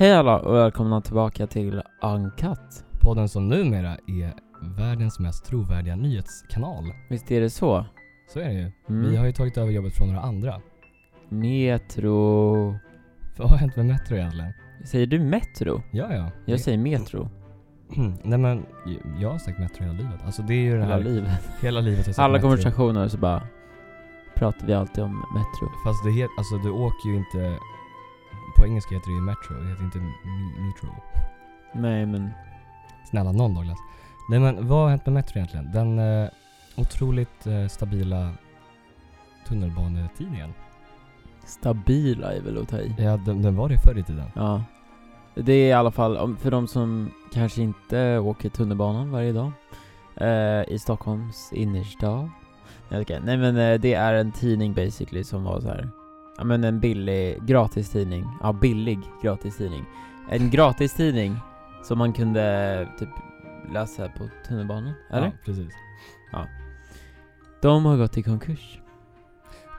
Hej alla och välkomna tillbaka till Uncut. Podden som numera är världens mest trovärdiga nyhetskanal. Visst är det så? Så är det ju. Mm. Vi har ju tagit över jobbet från några andra. Metro... Vad har hänt med Metro egentligen? Säger du Metro? Ja, ja. Jag Det- säger Metro. Nej men, jag har sagt Metro hela livet. Alltså det är ju det Hela här, livet. hela livet har jag sagt Alla Metro. konversationer så bara pratar vi alltid om Metro. Fast det heter, alltså du åker ju inte, på engelska heter det ju Metro, det heter inte Metro. Nej men, Snälla någon Douglas. Nej men vad har hänt med Metro egentligen? Den eh, otroligt eh, stabila tunnelbanetidningen. stabila är väl att ta i. Ja, den, den var det förr i tiden. Ja. Det är i alla fall, för de som kanske inte åker tunnelbanan varje dag eh, i Stockholms innerstad. Nej. Nej men eh, det är en tidning basically som var så här. Ja men en billig gratistidning. Ja, billig gratistidning. En gratistidning som man kunde typ läsa på tunnelbanan, eller? Ja, precis. De har gått i konkurs.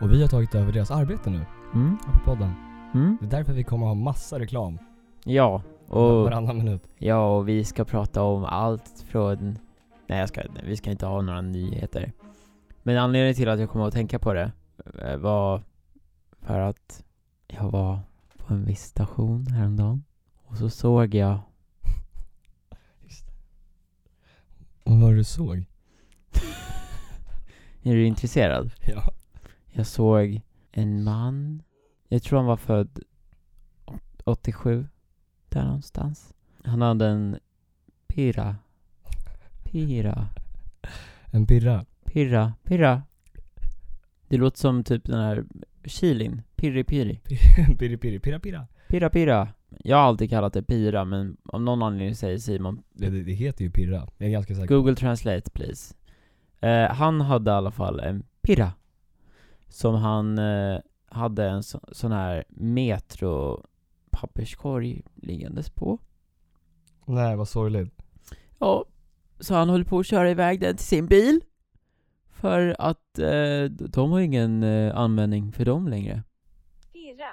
Och vi har tagit över deras arbete nu, Mm. på podden. Mm. Det är därför vi kommer ha massa reklam. Ja, och... Varannan minut. Ja, och vi ska prata om allt från... Nej, jag ska, vi ska inte ha några nyheter. Men anledningen till att jag kom att tänka på det eh, var för att jag var på en viss station häromdagen och så såg jag... Och vad du såg? Är du intresserad? Ja. Jag såg en man, jag tror han var född åt- 87, där någonstans. Han hade en pirra. Pirra. En pirra. Pirra, pirra. Det låter som typ den här chilin. Pirri, pirri. pirri pirri, pirra pirra. Pirra, pirra. Jag har alltid kallat det pira, men av någon anledning säger Simon Det, det, heter ju pirra. Jag är ganska säker. Google translate please. Eh, han hade i alla fall en pirra. Som han eh, hade en så, sån här metro papperskorg liggandes på. Nej, vad sorgligt. Ja, så han höll på att köra iväg den till sin bil. För att eh, de har ingen eh, användning för dem längre. Pirra.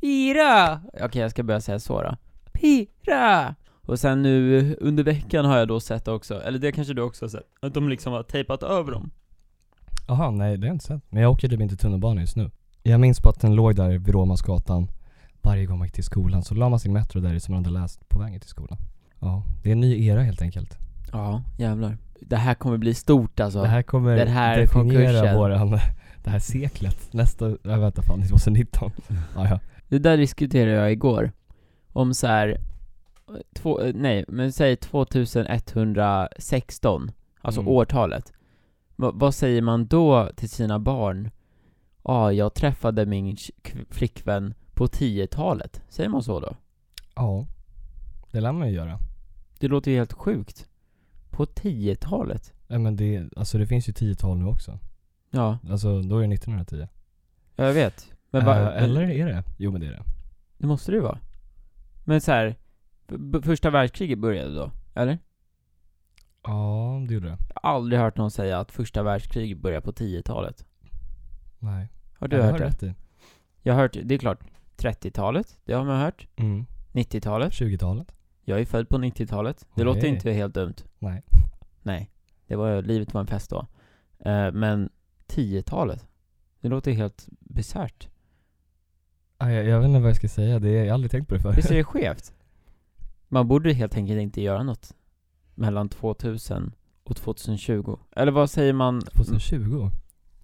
Pira! Okej, jag ska börja säga så då. Pira! Och sen nu under veckan har jag då sett också, eller det kanske du också har sett, att de liksom har tejpat över dem. Jaha, nej det har jag inte sett. Men jag åker typ inte tunnelbana just nu. Jag minns på att den låg där vid Råmasgatan. Varje gång man gick till skolan så la man sin Metro där som man hade läst på vägen till skolan. Ja, det är en ny era helt enkelt. Ja, jävlar. Det här kommer bli stort alltså. Det här kommer Den här definiera konkursen. våran, det här seklet. Nästa, jag vänta fan, 2019. ja, ja. Det där diskuterade jag igår. Om så här, två, nej, men säg 2116, alltså Mm. årtalet. Va, vad säger man då till sina barn? Ja, ah, jag träffade min flickvän på 10-talet. Säger man så då? Ja, det lär man ju göra. Det låter ju helt sjukt. På 10-talet? Nej men det, alltså det finns ju 10-tal nu också. Ja, Alltså då är det 1910. jag vet. Men va, Eh, eller är det? Jo men det är det. Det måste det ju vara. Men så här, första världskriget började då, eller? Ja, det gjorde det. Jag har aldrig hört någon säga att första världskriget började på 10-talet. Nej. Har du Ja, hört har det? rätt i. Jag har hört, det är klart, 30-talet, det har man hört. Mm. 90-talet, 20-talet? Jag är född på 90-talet. Det låter Okej. inte helt dumt. Nej. Nej, det var, livet var en fest då. Eh, men 10-talet, det låter helt bisarrt. Ah, jag, jag vet inte vad jag ska säga, det är, jag har aldrig tänkt på det förut. Visst är det skevt? Man borde helt enkelt inte göra något mellan 2000 och 2020. Eller vad säger man? 2020?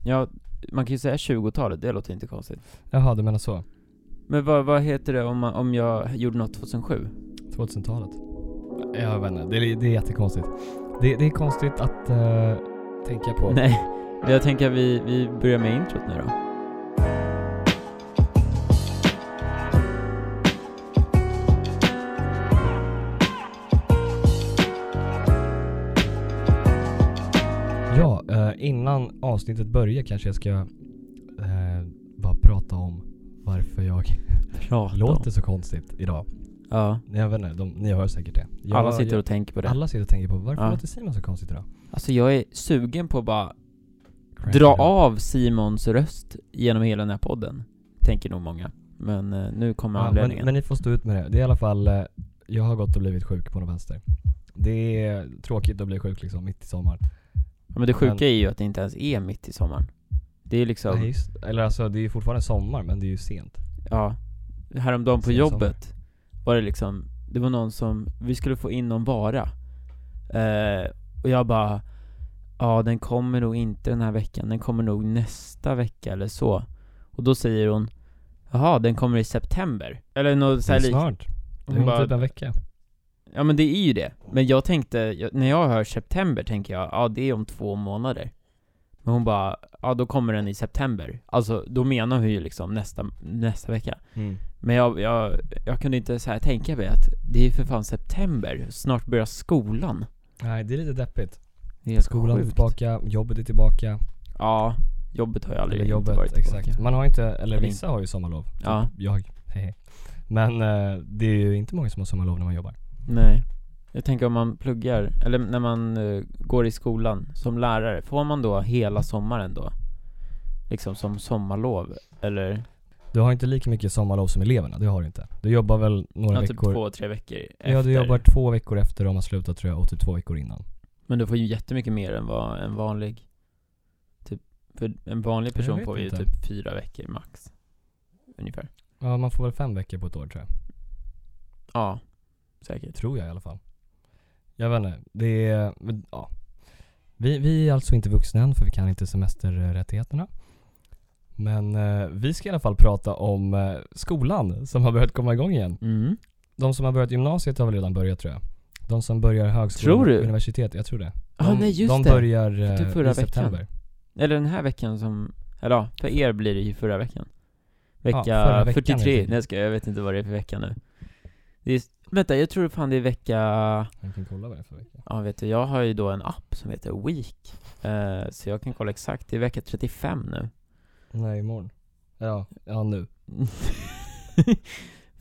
Ja, man kan ju säga 20-talet, det låter inte konstigt. Jaha, du menar så? Men vad, vad heter det om, man, om jag gjorde något 2007? 2000-talet? Jag vet inte, det är, det är jättekonstigt. Det, det är konstigt att eh, tänka på. Nej, jag tänker att vi, vi börjar med introt nu då. Ja, eh, innan avsnittet börjar kanske jag ska eh, bara prata om varför jag låter så konstigt idag. Ja, Jag vet inte, de, ni hör säkert det. Jag, alla sitter jag, och tänker på det. Alla sitter och tänker på varför Ja. låter Simon så konstigt idag? Alltså jag är sugen på att bara Crank dra av Simons röst genom hela den här podden. Tänker nog många. Men eh, nu kommer Ja, men, anledningen. men ni får stå ut med det. Det är i alla fall, eh, jag har gått och blivit sjuk på något vänster. Det är tråkigt att bli sjuk liksom mitt i sommaren. Ja, men det sjuka men- är ju att det inte ens är mitt i sommaren. Det är liksom, Nej, just, eller alltså det är fortfarande sommar men det är ju sent. ja. Häromdagen på Sen sommar. Var det liksom, det var någon som, vi skulle få in någon vara. Eh, och jag bara, ja den kommer nog inte den här veckan, den kommer nog nästa vecka eller så. Och då säger hon, jaha den kommer i september. Eller något Det så är snart. Det är bara, typ en vecka. Ja men det är ju det. Men jag tänkte, när jag hör september tänker jag, ja det är om två månader. Men hon bara, ja då kommer den i september. Alltså då menar hon ju liksom nästa, nästa vecka. Mm. Men jag, jag, jag kunde inte så här tänka mig att det är ju för fan september, snart börjar skolan. Nej det är lite deppigt. Det är Skolan är sjukt. tillbaka, jobbet är tillbaka. Ja, jobbet har ju aldrig Eller inte jobbet, varit tillbaka. exakt. Man har inte, eller Eller vissa har ju sommarlov. Typ Ja. Jag, hehe. Men eh, det är ju inte många som har sommarlov när man jobbar. Nej. Jag tänker om man pluggar, eller när man eh, går i skolan som lärare, får man då hela sommaren då? Liksom som sommarlov, eller? Du har inte lika mycket sommarlov som eleverna, det har du inte. Du jobbar väl några Ja, typ veckor? två, tre veckor efter. Ja, du jobbar två veckor efter de har slutat tror jag, och typ två veckor innan. Men du får ju jättemycket mer än vad en vanlig Typ, för en vanlig person får ju typ fyra veckor max Ungefär Ja, man får väl fem veckor på ett år tror jag. Ja, säkert Tror jag i alla fall. Jag vet inte, det är, ja. Vi, vi är alltså inte vuxna än för vi kan inte semesterrättigheterna. Men eh, vi ska i alla fall prata om eh, skolan som har börjat komma igång igen. mm. De som har börjat gymnasiet har väl redan börjat tror jag. De som börjar högskolan Tror du? universitet, jag tror det. Ja, De, nej just de det börjar eh, Typ förra i september. Eller den här veckan som, eller ja, för er blir det ju förra veckan Vecka förra veckan 43, helt enkelt. nej jag, ska, jag vet inte vad det är för vecka nu det är, Vänta, jag tror fan det är vecka Jag kan kolla vad det är för vecka. Ja vet du, jag har ju då en app som heter Week eh, Så jag kan kolla exakt, det är vecka 35 nu Nej, imorgon. Ja, ja nu.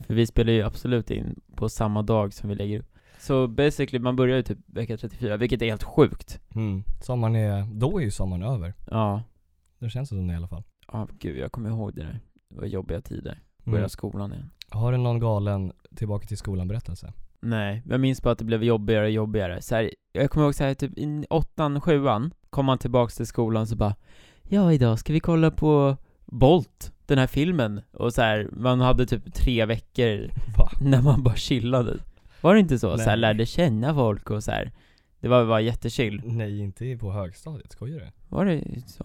För vi spelar ju absolut in på samma dag som vi lägger upp Så basically, man börjar ju typ vecka 34, vilket är helt sjukt Mm. Sommaren är, då är ju sommaren över. Ja, Det känns som det i alla fall. ja gud jag kommer ihåg det där Det var jobbiga tider, börja Mm. skolan igen Har du någon galen tillbaka till skolan berättelse? Nej, jag minns bara att det blev jobbigare och jobbigare så här, Jag kommer ihåg så här, typ i åttan, sjuan Kom man tillbaks till skolan så bara Ja idag ska vi kolla på Bolt, den här filmen Och så här, man hade typ tre veckor Va? när man bara chillade Var det inte så? Så här, Nej. lärde känna folk och så här. Det var bara jättechill Nej, inte på högstadiet. Skojar du? Var det så?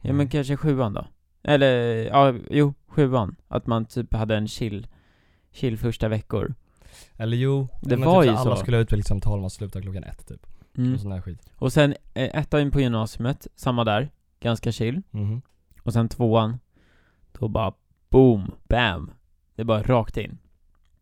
Ja men Nej. kanske sjuan då? Eller, ja, jo, sjuan Att man typ hade en chill, chill första veckor Eller jo, Det men var typ ju alla så. skulle ha utvecklingssamtal, man slutar klockan ett typ. mm. Och sån där skit. Och sen eh, ettan på gymnasiet, samma där Ganska chill Mhm. Och sen tvåan Då bara boom, bam Det är bara rakt in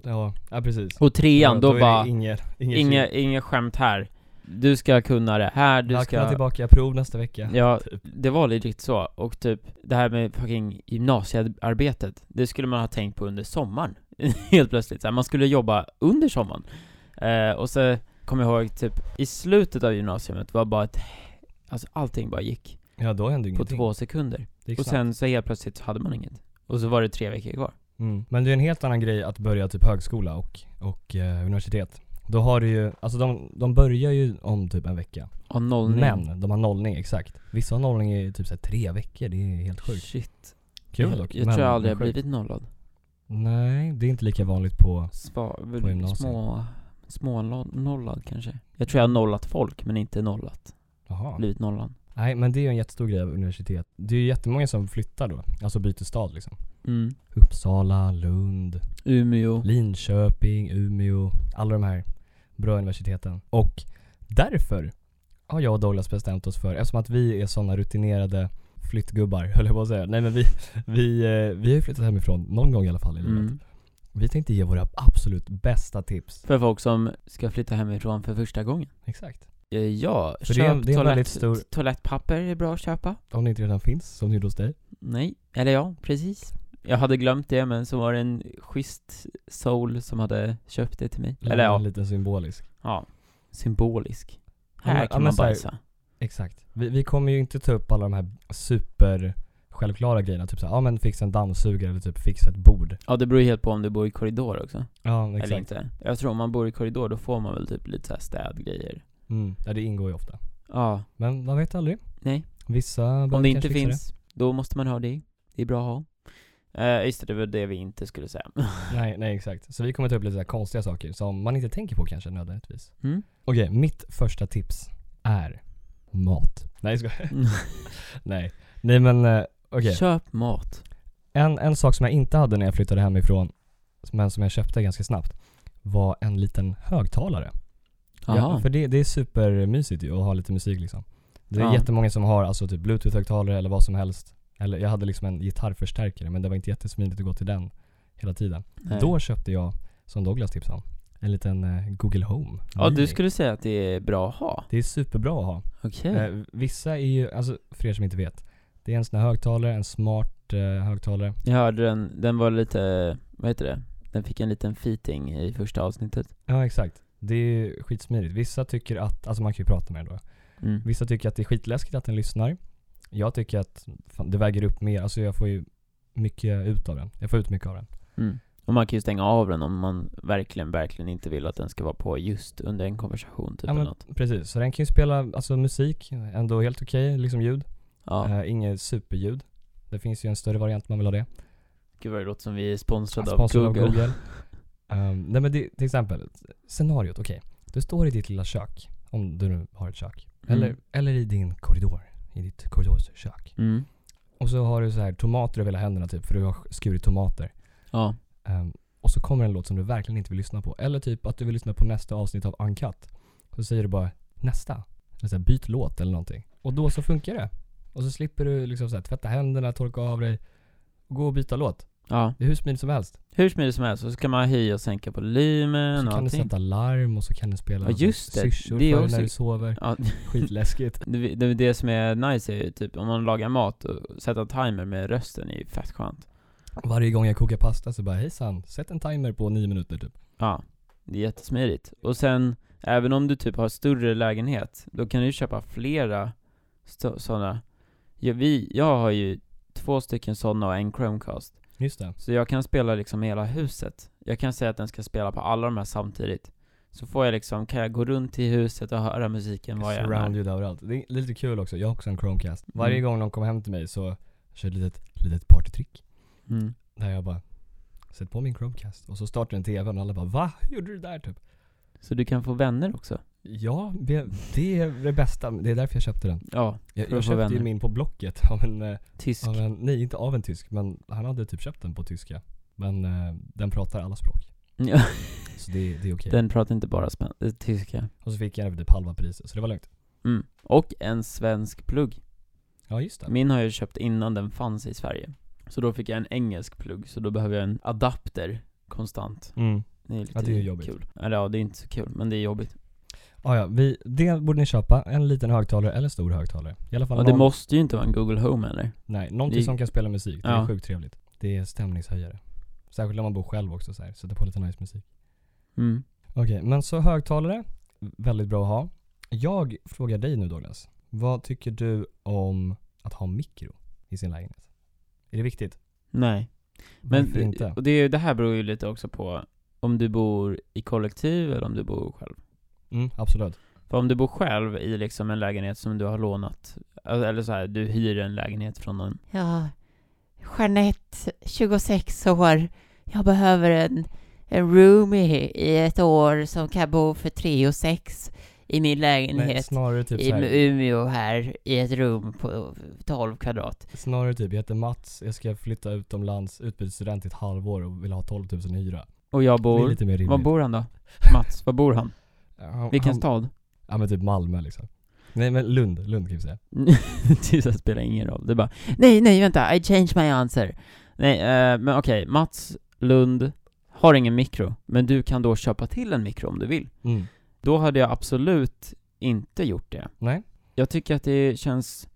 Ja, ja precis. Och trean, då, är det bara Inget, inget inga skämt här Du ska kunna det här, du Jag ska tillbaka prov nästa vecka. Ja, typ. det var legit så, och typ det här med fucking gymnasiearbetet Det skulle man ha tänkt på under sommaren Helt plötsligt, så här, man skulle jobba under sommaren eh, Och så kommer jag ihåg typ, i slutet av gymnasiet var bara ett Alltså allting bara gick Ja, då hände på ingenting. två sekunder Det gick Och snabbt. sen så helt plötsligt så hade man inget Och så var det tre veckor kvar Mm. Men det är en helt annan grej att börja typ högskola och, och eh, universitet. Då har du ju, alltså de, de börjar ju om typ en vecka. Och nollning Men de har nollning, exakt. Vissa har nollning i typ så här tre veckor, det är helt sjukt. Shit Kul Jag, dock. jag men- tror jag aldrig har sjukt. blivit nollad Nej, det är inte lika vanligt på Sva, På gymnasiet. små, små no- nollad kanske Jag tror jag har nollat folk men inte nollat Jaha. Blivit nollad Nej men det är ju en jättestor grej av universitet. Det är ju jättemånga som flyttar då, alltså byter stad liksom. mm. Uppsala, Lund, Umeå Linköping, Umeå, alla de här bra universiteten. Och därför har jag och Douglas bestämt oss för, eftersom att vi är sådana rutinerade flyttgubbar, höll jag på att säga. Nej men vi, vi, eh, vi har ju flyttat hemifrån någon gång i alla fall i livet. mm. Vi tänkte ge våra absolut bästa tips. För folk som ska flytta hemifrån för första gången Exakt. Eh, Ja, För det är- köp det är en toalett, väldigt stor- toalettpapper är bra att köpa Om det inte redan finns, som det gjorde hos dig. Nej, eller ja, precis Jag hade glömt det men så var det en schysst soul som hade köpt det till mig Eller ja, Lite symbolisk. ja Symbolisk Här ja, kan man så här- bajsa Exakt. Vi, vi kommer ju inte ta upp alla de här super självklara grejerna, typ såhär, ja men fixa en dammsugare eller typ fixa ett bord. Ja det beror ju helt på om du bor i korridor också, Ja eller exakt. inte. Jag tror om man bor i korridor då får man väl typ lite så här städgrejer. Mm, ja, det ingår ju ofta. Ja, Men man vet aldrig. nej. Vissa Om det inte finns, då måste man ha det. Det är bra att ha. Eh, just det, det var det vi inte skulle säga. Det. Nej, nej exakt. Så vi kommer ta upp lite så här konstiga saker som man inte tänker på kanske nödvändigtvis. Mm? Okej, mitt första tips är mat. Nej jag skojar. Nej. Nej men eh, okej. Köp mat. En, en sak som jag inte hade när jag flyttade hemifrån, men som jag köpte ganska snabbt, var en liten högtalare. Ja, för det, det är supermysigt ju att ha lite musik liksom. Det är Ja. jättemånga som har alltså typ bluetooth-högtalare eller vad som helst. Eller jag hade liksom en gitarrförstärkare men det var inte jättesmidigt att gå till den hela tiden. Nej. Då köpte jag, som Douglas tipsade om, en liten eh, Google Home. Ja, du skulle säga att det är bra att ha? Det är superbra att ha. Okej. Eh, vissa är ju, alltså för er som inte vet, det är en sån här högtalare, en smart eh, högtalare. Jag hörde den, den var lite, vad heter det? Den fick en liten feating i första avsnittet. Ja exakt. Det är skitsmidigt. Vissa tycker att, alltså man kan ju prata med den då. Mm. Vissa tycker att det är skitläskigt att den lyssnar. Jag tycker att fan, det väger upp mer, alltså jag får ju mycket ut av den. Jag får ut mycket av den. Mm. Och man kan ju stänga av den om man verkligen, verkligen inte vill att den ska vara på just under en konversation typ ja, eller men, något. precis, så den kan ju spela alltså, musik, ändå helt okej liksom ljud. Ja. Eh, inget superljud. Det finns ju en större variant om man vill ha det. Gud vad det låter som vi är sponsrade av Sponsrad Google. av Google. Ehm, nej men det, till exempel, scenariot, okej. Du står i ditt lilla kök, om du nu har ett kök. Mm. Eller, eller i din korridor, i ditt korridorskök. Mm. Och så har du så här tomater över hela händerna typ, för du har skurit tomater. Ja. Ehm, och så kommer en låt som du verkligen inte vill lyssna på. Eller typ att du vill lyssna på nästa avsnitt av Uncut. Så säger du bara nästa. Eller så här, byt låt eller någonting. Och då så funkar det. Och så slipper du liksom så här, tvätta händerna, torka av dig gå och byta låt. Ja. Det är hur smidigt som helst. Hur smidigt som helst, och så kan man höja och sänka volymen så och kan du allting. sätta larm och så kan du spela Ja, just det. syrsor Det är för dig också- när du sover. Ja, Skitläskigt. det, det, det som är nice är ju typ om man lagar mat och sätta timer med rösten är ju fett skönt. Varje gång jag kokar pasta så bara hejsan, sätt en timer på nio minuter typ. Ja, det är jättesmidigt. Och sen, även om du typ har större lägenhet, då kan du ju köpa flera sådana. Ja, vi, jag har ju två stycken sådana och en Chromecast. Just det. Så jag kan spela liksom hela huset. Jag kan säga att den ska spela på alla de här samtidigt. Så får jag liksom, kan jag gå runt i huset och höra musiken var jag än Surround är. ljud överallt. Det är lite kul också, jag har också en Chromecast. Varje Mm. gång någon kommer hem till mig så kör jag ett litet, litet partytrick. Mm. Där jag bara Sätt på min Chromecast och så startar den tvn och alla bara Va? Hur gjorde du det där typ? Så du kan få vänner också? Ja, det, det är det bästa. Det är därför jag köpte den. Ja, Jag, jag köpte ju min på Blocket av en, eh, tysk. av en, nej inte av en tysk, men han hade typ köpt den på tyska. Men eh, den pratar alla språk. Ja, Så det, det är okej. den pratar inte bara eh, tyska. Och så fick jag den typ halva priset, så det var lugnt. Mm. Och en svensk plugg. Ja just det. Min har jag köpt innan den fanns i Sverige. Så då fick jag en engelsk plugg, så då behöver jag en adapter konstant. Mm. Det är lite Ja, det är jobbigt. kul. Eller ja, det är inte så kul, men det är jobbigt. Ah, ja, vi, det borde ni köpa. En liten högtalare eller stor högtalare. I alla fall Och det någon, måste ju inte vara en Google Home eller? Nej, någonting det- som kan spela musik. Det Ja. är sjukt trevligt. Det är stämningshöjare. Särskilt när man bor själv också så här, sätta på lite nice musik. Mm. Okej, men så högtalare, väldigt bra att ha. Jag frågar dig nu Douglas. Vad tycker du om att ha mikro i sin lägenhet? Är det viktigt? Nej. Men Varför inte? Och det, det här beror ju lite också på om du bor i kollektiv eller om du bor själv. Mm, absolut. För om du bor själv i liksom en lägenhet som du har lånat, alltså- eller så här, du hyr en lägenhet från någon. Ja, Jeanette, 26 år. Jag behöver en, en roomie i ett år som kan bo för 3 och 6 i min Nej, lägenhet snarare typ i Umeå här i ett rum på 12 kvadrat. snarare typ, jag heter Mats, jag ska flytta utomlands, utbytesstudent i ett halvår och vill ha 12 000 i hyra. Och jag bor, var bor han då? Mats, var bor han? Ja, Vilken han- stad? Ja men typ Malmö liksom. Nej men Lund, Lund kan vi säga. det spelar ingen roll, det är bara Nej, nej, vänta, I changed my answer Nej, eh, men okej, Mats Lund har ingen mikro, men du kan då köpa till en mikro om du vill Mm. Då hade jag absolut inte gjort det Nej? Jag tycker att det känns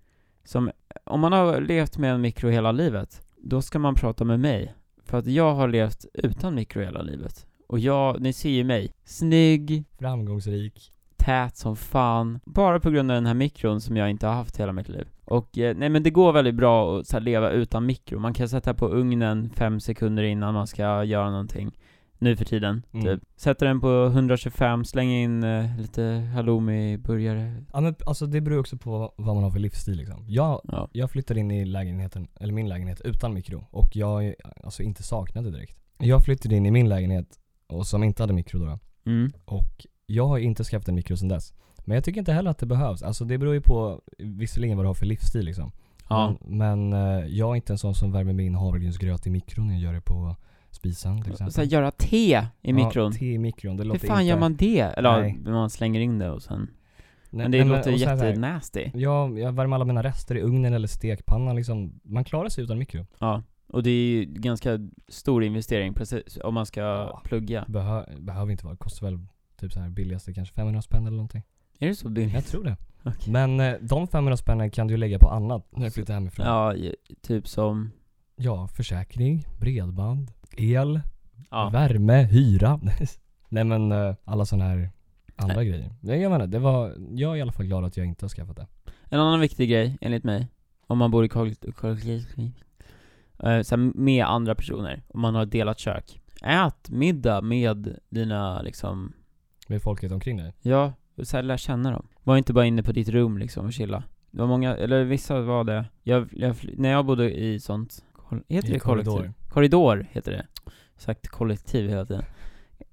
som, om man har levt med en mikro hela livet, då ska man prata med mig. För att jag har levt utan mikro hela livet. Och jag, ni ser ju mig, snygg, Framgångsrik. tät som fan, bara på grund av den här mikron som jag inte har haft hela mitt liv. Och eh, nej men det går väldigt bra att så här, leva utan mikro, man kan sätta på ugnen fem sekunder innan man ska göra någonting Nu för tiden, Mm. typ. Sätter den på 125, slänger in eh, lite halloumi-burgare Ja men alltså det beror också på vad man har för livsstil liksom. Jag, Ja, jag flyttade in i lägenheten, eller min lägenhet utan mikro och jag alltså inte saknade direkt. Jag flyttade in i min lägenhet och som inte hade mikro då mm. och jag har inte skaffat en mikro sedan dess. Men jag tycker inte heller att det behövs. Alltså det beror ju på visserligen vad du har för livsstil liksom. ja. Men, men eh, jag är inte en sån som värmer min havregrynsgröt i mikron jag gör det på spisen till exempel. Så här, göra te i mikron, Ja, te i mikron, det hur låter fan inte... gör man det? Eller Nej. man slänger in det och sen Nej, Men det nej, låter här- jättenasty Ja, jag värmer alla mina rester i ugnen eller stekpannan liksom. Man klarar sig utan mikro. Ja, och det är ju ganska stor investering precis, om man ska Ja. plugga Behö, behöver inte vara, kostar väl typ så här billigaste kanske 500 spänn eller någonting. Är det så billigt? Jag tror det. Okej. Men eh, de 500 spännen kan du ju lägga på annat när du flyttar hemifrån. Ja, typ som, Ja, försäkring, bredband, el, ja, värme, hyra. Nej men eh, alla sådana här andra grejer. Jag, menar, det var, jag är i alla fall glad att jag inte har skaffat det. En annan viktig grej, enligt mig, om man bor i kollektiv, så här, med andra personer, om man har delat kök Ät middag med dina liksom, Med folket omkring dig. ja, så här, lär känna dem Var inte bara inne på ditt rum liksom och chilla Det var många, eller vissa var det Jag, jag när jag bodde i sånt, heter I det kollektiv? korridor. Korridor heter det Sagt kollektiv hela tiden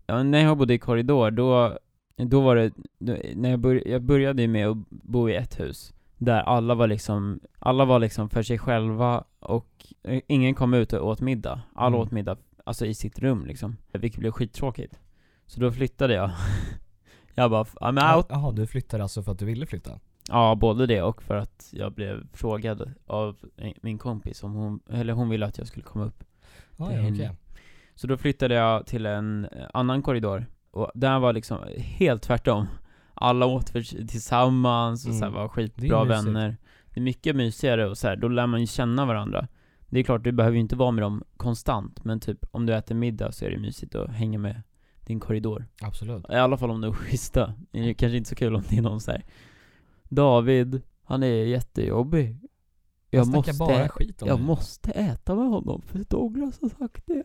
ja, När jag bodde i korridor, då, då var det, då, när jag, bör, jag började med att bo i ett hus Där alla var liksom, alla var liksom för sig själva och eh, ingen kom ut och åt middag Alla Mm. åt middag, alltså i sitt rum liksom Vilket blev skittråkigt Så då flyttade jag Jag bara, I'm out Jaha, du flyttade alltså för att du ville flytta? Ja, både det och för att jag blev frågad av min kompis om hon, eller hon ville att jag skulle komma upp Ah, ja, händer. okej. Så då flyttade jag till en annan korridor, och där var liksom helt tvärtom Alla åt för, tillsammans och så Mm. var Det är skitbra vänner Det är mycket mysigare och så här, då lär man ju känna varandra Det är klart, du behöver ju inte vara med dem konstant, men typ om du äter middag så är det mysigt att hänga med din korridor Absolut. I alla fall om de är schyssta, det är kanske inte så kul om det är någon så här. David, han är jättejobbig Jag, Jag måste, bara skit om jag dig. måste äta med honom för Douglas har sagt det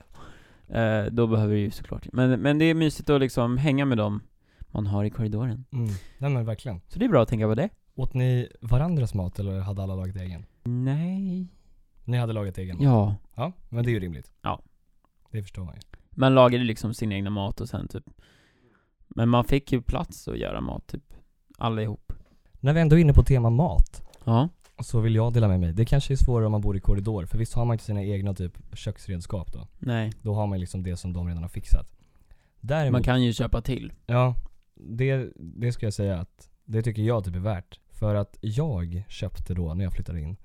eh, Då behöver du ju såklart, men, men det är mysigt att liksom hänga med dem man har i korridoren Mm. Nej men verkligen. Så det är bra att tänka på det Åt ni varandras mat eller hade alla lagat egen? Nej Ni hade lagat egen? Ja, Ja, men det är ju rimligt. Ja. Det förstår man ju. man lagade liksom sin egna mat och sen typ Men man fick ju plats att göra mat typ Allihop När vi ändå är inne på tema mat, Ja, så vill jag dela med mig. Det kanske är svårare om man bor i korridor, för visst har man inte sina egna typ köksredskap då? nej Då har man liksom det som de redan har fixat. Däremot, Man kan ju köpa till ja, det, det ska jag säga att det tycker jag typ är värt. För att jag köpte då, när jag flyttade in,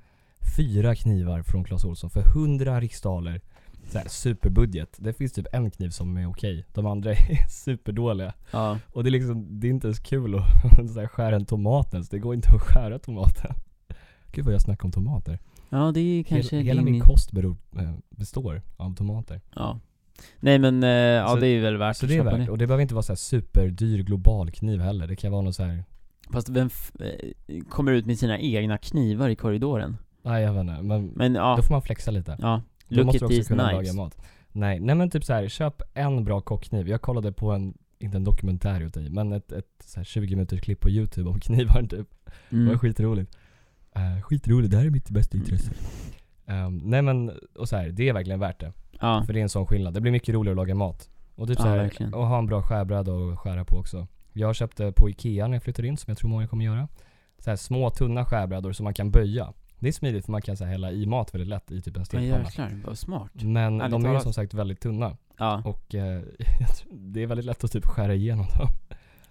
fyra knivar från Clas Ohlson för 100 riksdaler. Så här, superbudget. Det finns typ en kniv som är okej. De andra är superdåliga. Ja, Och det är liksom, det är inte ens kul att så här, skära en tomat ens. Det går inte att skära tomaten. Gud vad jag snackar om tomater. ja det är kanske hela hela din- min kost beror, eh, består av tomater. Ja Nej men, eh, ja Så- det är väl värt Så att det är värt. Och det behöver inte vara så här superdyr global kniv heller. Det kan vara någon så här, Fast vem f- eh, kommer ut med sina egna knivar i korridoren? nej jag vet inte. Men Men ja, då får man flexa lite. ja Då Look måste at du också these kunna knives laga mat. Nej, nej men typ så här, köp en bra kockkniv. Jag kollade på en, inte en dokumentär åt dig, men ett, ett så här 20 minuters klipp på youtube om knivar typ. Det var mm. skitroligt. Uh, skitroligt, det här är mitt bästa Mm. intresse. Ehm, nej men, och så här, det är verkligen värt det. Ja, För det är en sån skillnad. Det blir mycket roligare att laga mat. Och typ Ja, så här, och ha en bra skärbräda att skära på också. Jag köpte på Ikea när jag flyttade in, som jag tror många kommer göra. Så här små tunna skärbrädor som man kan böja. Det är smidigt för man kan så här, hälla i mat väldigt lätt i typ en men stekpanna. jäklar, vad smart Men Ärligt de är ju som sagt väldigt tunna. Ja, Och eh, det är väldigt lätt att typ skära igenom dem.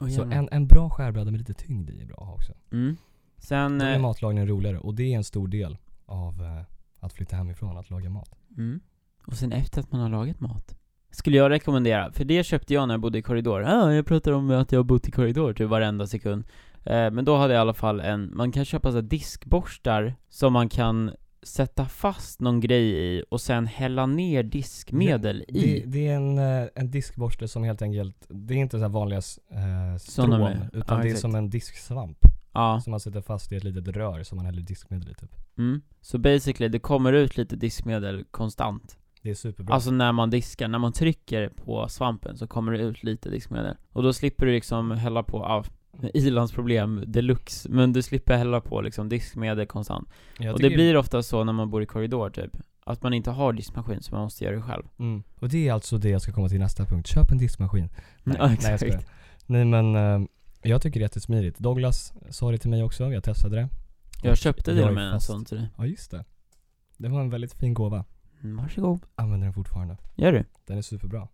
oh, så en, en bra skärbräda med lite tyngd i är bra att ha också. mm. Sen, Då är eh, matlagningen roligare och det är en stor del av eh, att flytta hemifrån, att laga mat. mm. Och sen efter att man har lagat mat Skulle jag rekommendera, för det köpte jag när jag bodde i korridor Ja, jag pratar om att jag har bott i korridor typ varenda sekund eh, Men då hade jag i alla fall en, man kan köpa så diskborstar som man kan sätta fast någon grej i och sen hälla ner diskmedel det, i Det, det är en, eh, en diskborste som helt enkelt, det är inte så här vanliga eh, strån, utan ja, det är exakt. som en disksvamp. Ja. Som man sätter fast i ett litet rör som man häller diskmedel i typ. Mm. Så basically, det kommer ut lite diskmedel konstant. Det är superbra. Alltså när man diskar, när man trycker på svampen så kommer det ut lite diskmedel. Och då slipper du liksom hälla på, ja, ilandsproblem deluxe, men du slipper hälla på liksom diskmedel konstant. Jag och det blir ofta så när man bor i korridor typ, att man inte har diskmaskin så man måste göra det själv. Mm. Och det är alltså det jag ska komma till nästa punkt. Köp en diskmaskin. Nej, ja, nej jag skojar. Nej men, eh, jag tycker det är jättesmidigt. Douglas sa det till mig också, jag testade det. Jag Och köpte det är med en sån till dig. Ja just det. Det var en väldigt fin gåva. Mm, Varsågod. Använder den fortfarande. Gör du? Den är superbra.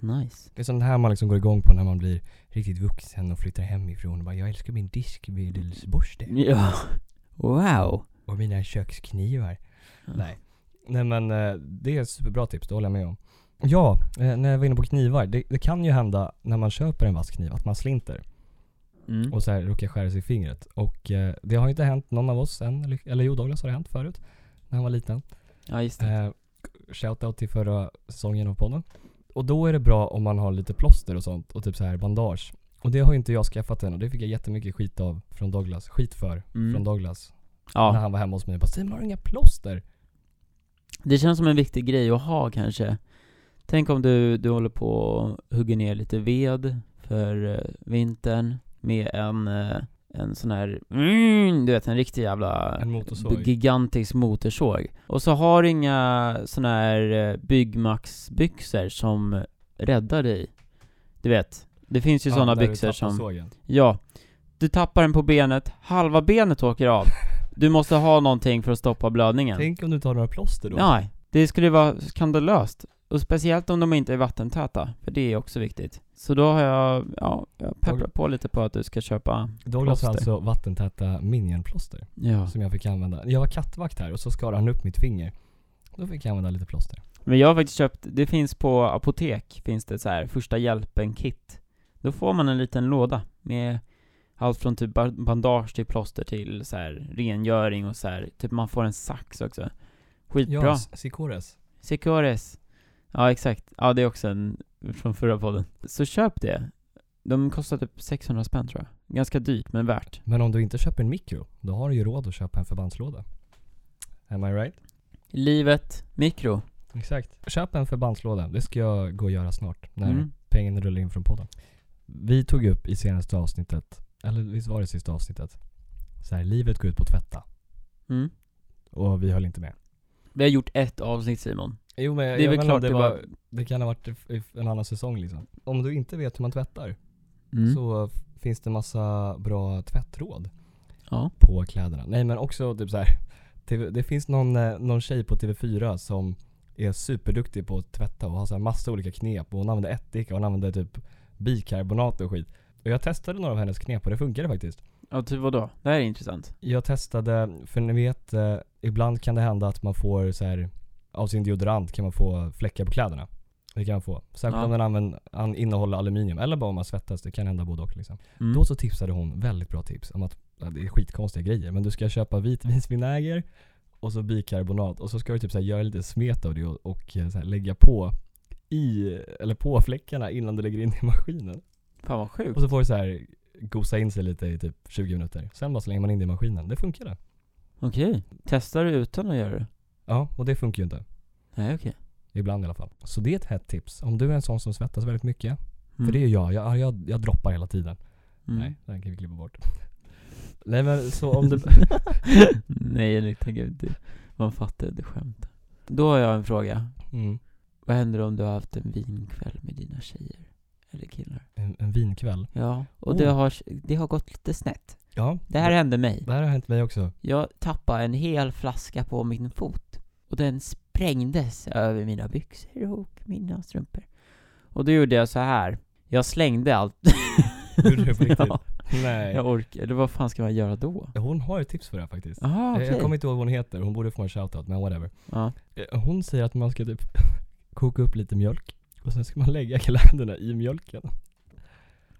Nice. Det är sånt här man liksom går igång på när man blir riktigt vuxen och flyttar hemifrån och bara jag älskar min diskmedelsborste Ja. Wow. och mina köksknivar. Nej. Nej men eh, det är ett superbra tips, det håller jag med om. Ja, eh, när jag var inne på knivar. Det, det kan ju hända när man köper en vass kniv att man slinter Mm. och så här råkar skära sig i fingret. Och eh, det har inte hänt någon av oss än, eller, eller jo Douglas har det hänt förut. När han var liten. Ja, just det. Eh, shoutout till förra säsongen av podden. Och då är det bra om man har lite plåster och sånt och typ så här bandage. Och det har ju inte jag skaffat än och det fick jag jättemycket skit av från Douglas. Skit för Mm. från Douglas. När Ja. han var hemma hos mig och bara 'Simon har du inga plåster?' Det känns som en viktig grej att ha kanske. Tänk om du, du håller på och hugger ner lite ved för eh, vintern med en, eh, en sån här, mm, du vet en riktig jävla En motorsåg. gigantisk motorsåg. Och så har du inga såna här eh, Byggmax-byxor som räddar dig. Du vet, det finns ju Ja, såna byxor som, Sågen. ja, du tappar den på benet, halva benet åker av. Du måste ha någonting för att stoppa blödningen. Tänk om du inte har några plåster då? Nej, det skulle vara skandalöst. Och speciellt om de inte är vattentäta, för det är också viktigt. Så då har jag, ja, jag pepprar på lite på att du ska köpa Douglas har alltså vattentäta minionplåster Ja. som jag fick använda. Jag var kattvakt här och så skar han upp mitt finger. Då fick jag använda lite plåster. Men jag har faktiskt köpt, det finns på apotek, finns det så här första hjälpen-kit. Då får man en liten låda med allt från typ ba- bandage till plåster till så här rengöring och så här. typ man får en sax också. Skitbra. Ja, Sikores. Secures. Ja, exakt. Ja, det är också en från förra podden. Så köp det. De kostar typ 600 spänn tror jag. Ganska dyrt, men värt. Men om du inte köper en mikro, då har du ju råd att köpa en förbandslåda. Am I right? Livet, mikro. Exakt. Köp en förbandslåda. Det ska jag gå och göra snart. När Mm. pengarna rullar in från podden. Vi tog upp i senaste avsnittet, eller visst var det sista avsnittet? Så här, livet går ut på att tvätta. Mm. Och vi höll inte med. Vi har gjort ett avsnitt Simon. Jo men Det är jag väl klart det, var, var- det kan ha varit en annan säsong liksom. Om du inte vet hur man tvättar Mm. så finns det massa bra tvättråd Ja. på kläderna. Nej men också typ så här. TV, det finns någon, eh, någon tjej på TV4 som är superduktig på att tvätta och har så här massa olika knep och hon använder ättika och hon använder typ bikarbonat och skit. Och jag testade några av hennes knep och det funkade faktiskt. Ja, typ vadå? Det här är intressant. Jag testade, för ni vet, eh, ibland kan det hända att man får så här av sin deodorant kan man få fläckar på kläderna. Det kan man få. Särskilt Ja. om den använder, an, innehåller aluminium, eller bara om man svettas, det kan hända både och liksom. Mm. Då så tipsade hon, väldigt bra tips, om att, det är skitkonstiga grejer, men du ska köpa vitvinsvinäger och så bikarbonat och så ska du typ så här göra lite smet av det och, och eh, här lägga på i, eller på fläckarna innan du lägger in i maskinen. Fan vad sjukt. Och så får du så här gosa in sig lite i typ 20 minuter. Sen bara slänger man in det i maskinen. Det funkar det. Okej. Testar du utan att göra det? Ja, och det funkar ju inte. Nej, okej. Ibland i alla fall. Så det är ett hett tips. Om du är en sån som svettas väldigt mycket. Mm. För det är jag. Jag, jag, jag droppar hela tiden. Mm. Nej, den kan vi klippa bort. Nej men så om du... Nej, det tänker inte. Man fattar det skämt. Då har jag en fråga. Mm. Vad händer om du har haft en vinkväll med dina tjejer? Eller killar? En, en vinkväll. Ja, och Oh. det, har, det har gått lite snett. Ja. Det här hände mig. Det här har hänt mig också. Jag tappade en hel flaska på min fot. Och den sprängdes över mina byxor och mina strumpor. Och då gjorde jag så här. Jag slängde allt. Gjorde du det på riktigt? ja, Nej. jag orkar. Eller vad fan ska man göra då? Hon har ett tips för det här faktiskt. Jaha, Eh, okej. Jag kommer inte ihåg vad hon heter. Hon borde få en shoutout, men whatever. Ja. Eh, Hon säger att man ska typ koka upp lite mjölk. Och sen ska man lägga kläderna i mjölken.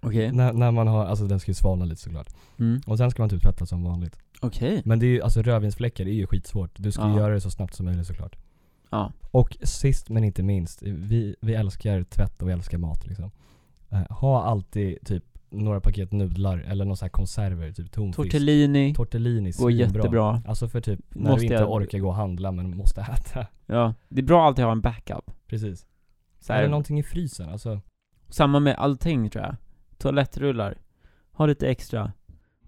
Okej. När, när man har, alltså den ska ju svalna lite såklart. Mm. Och sen ska man typ tvätta som vanligt. Okej. Men det är ju, alltså rödvinsfläckar är ju skitsvårt. Du ska ju Ja. göra det så snabbt som möjligt såklart. Ja. Och sist men inte minst, vi, vi älskar tvätt och vi älskar mat liksom. Eh, ha alltid typ några paket nudlar eller någon sån här konserver, typ tonfisk. Tortellini Tortellini, går svinbra. jättebra. Alltså för typ när Måste du inte jag- orkar gå och handla men måste äta. Ja, det är bra att alltid ha en backup. Precis. Så Eller här, någonting i frysen, alltså. Samma med allting tror jag. Toalettrullar. Ha lite extra.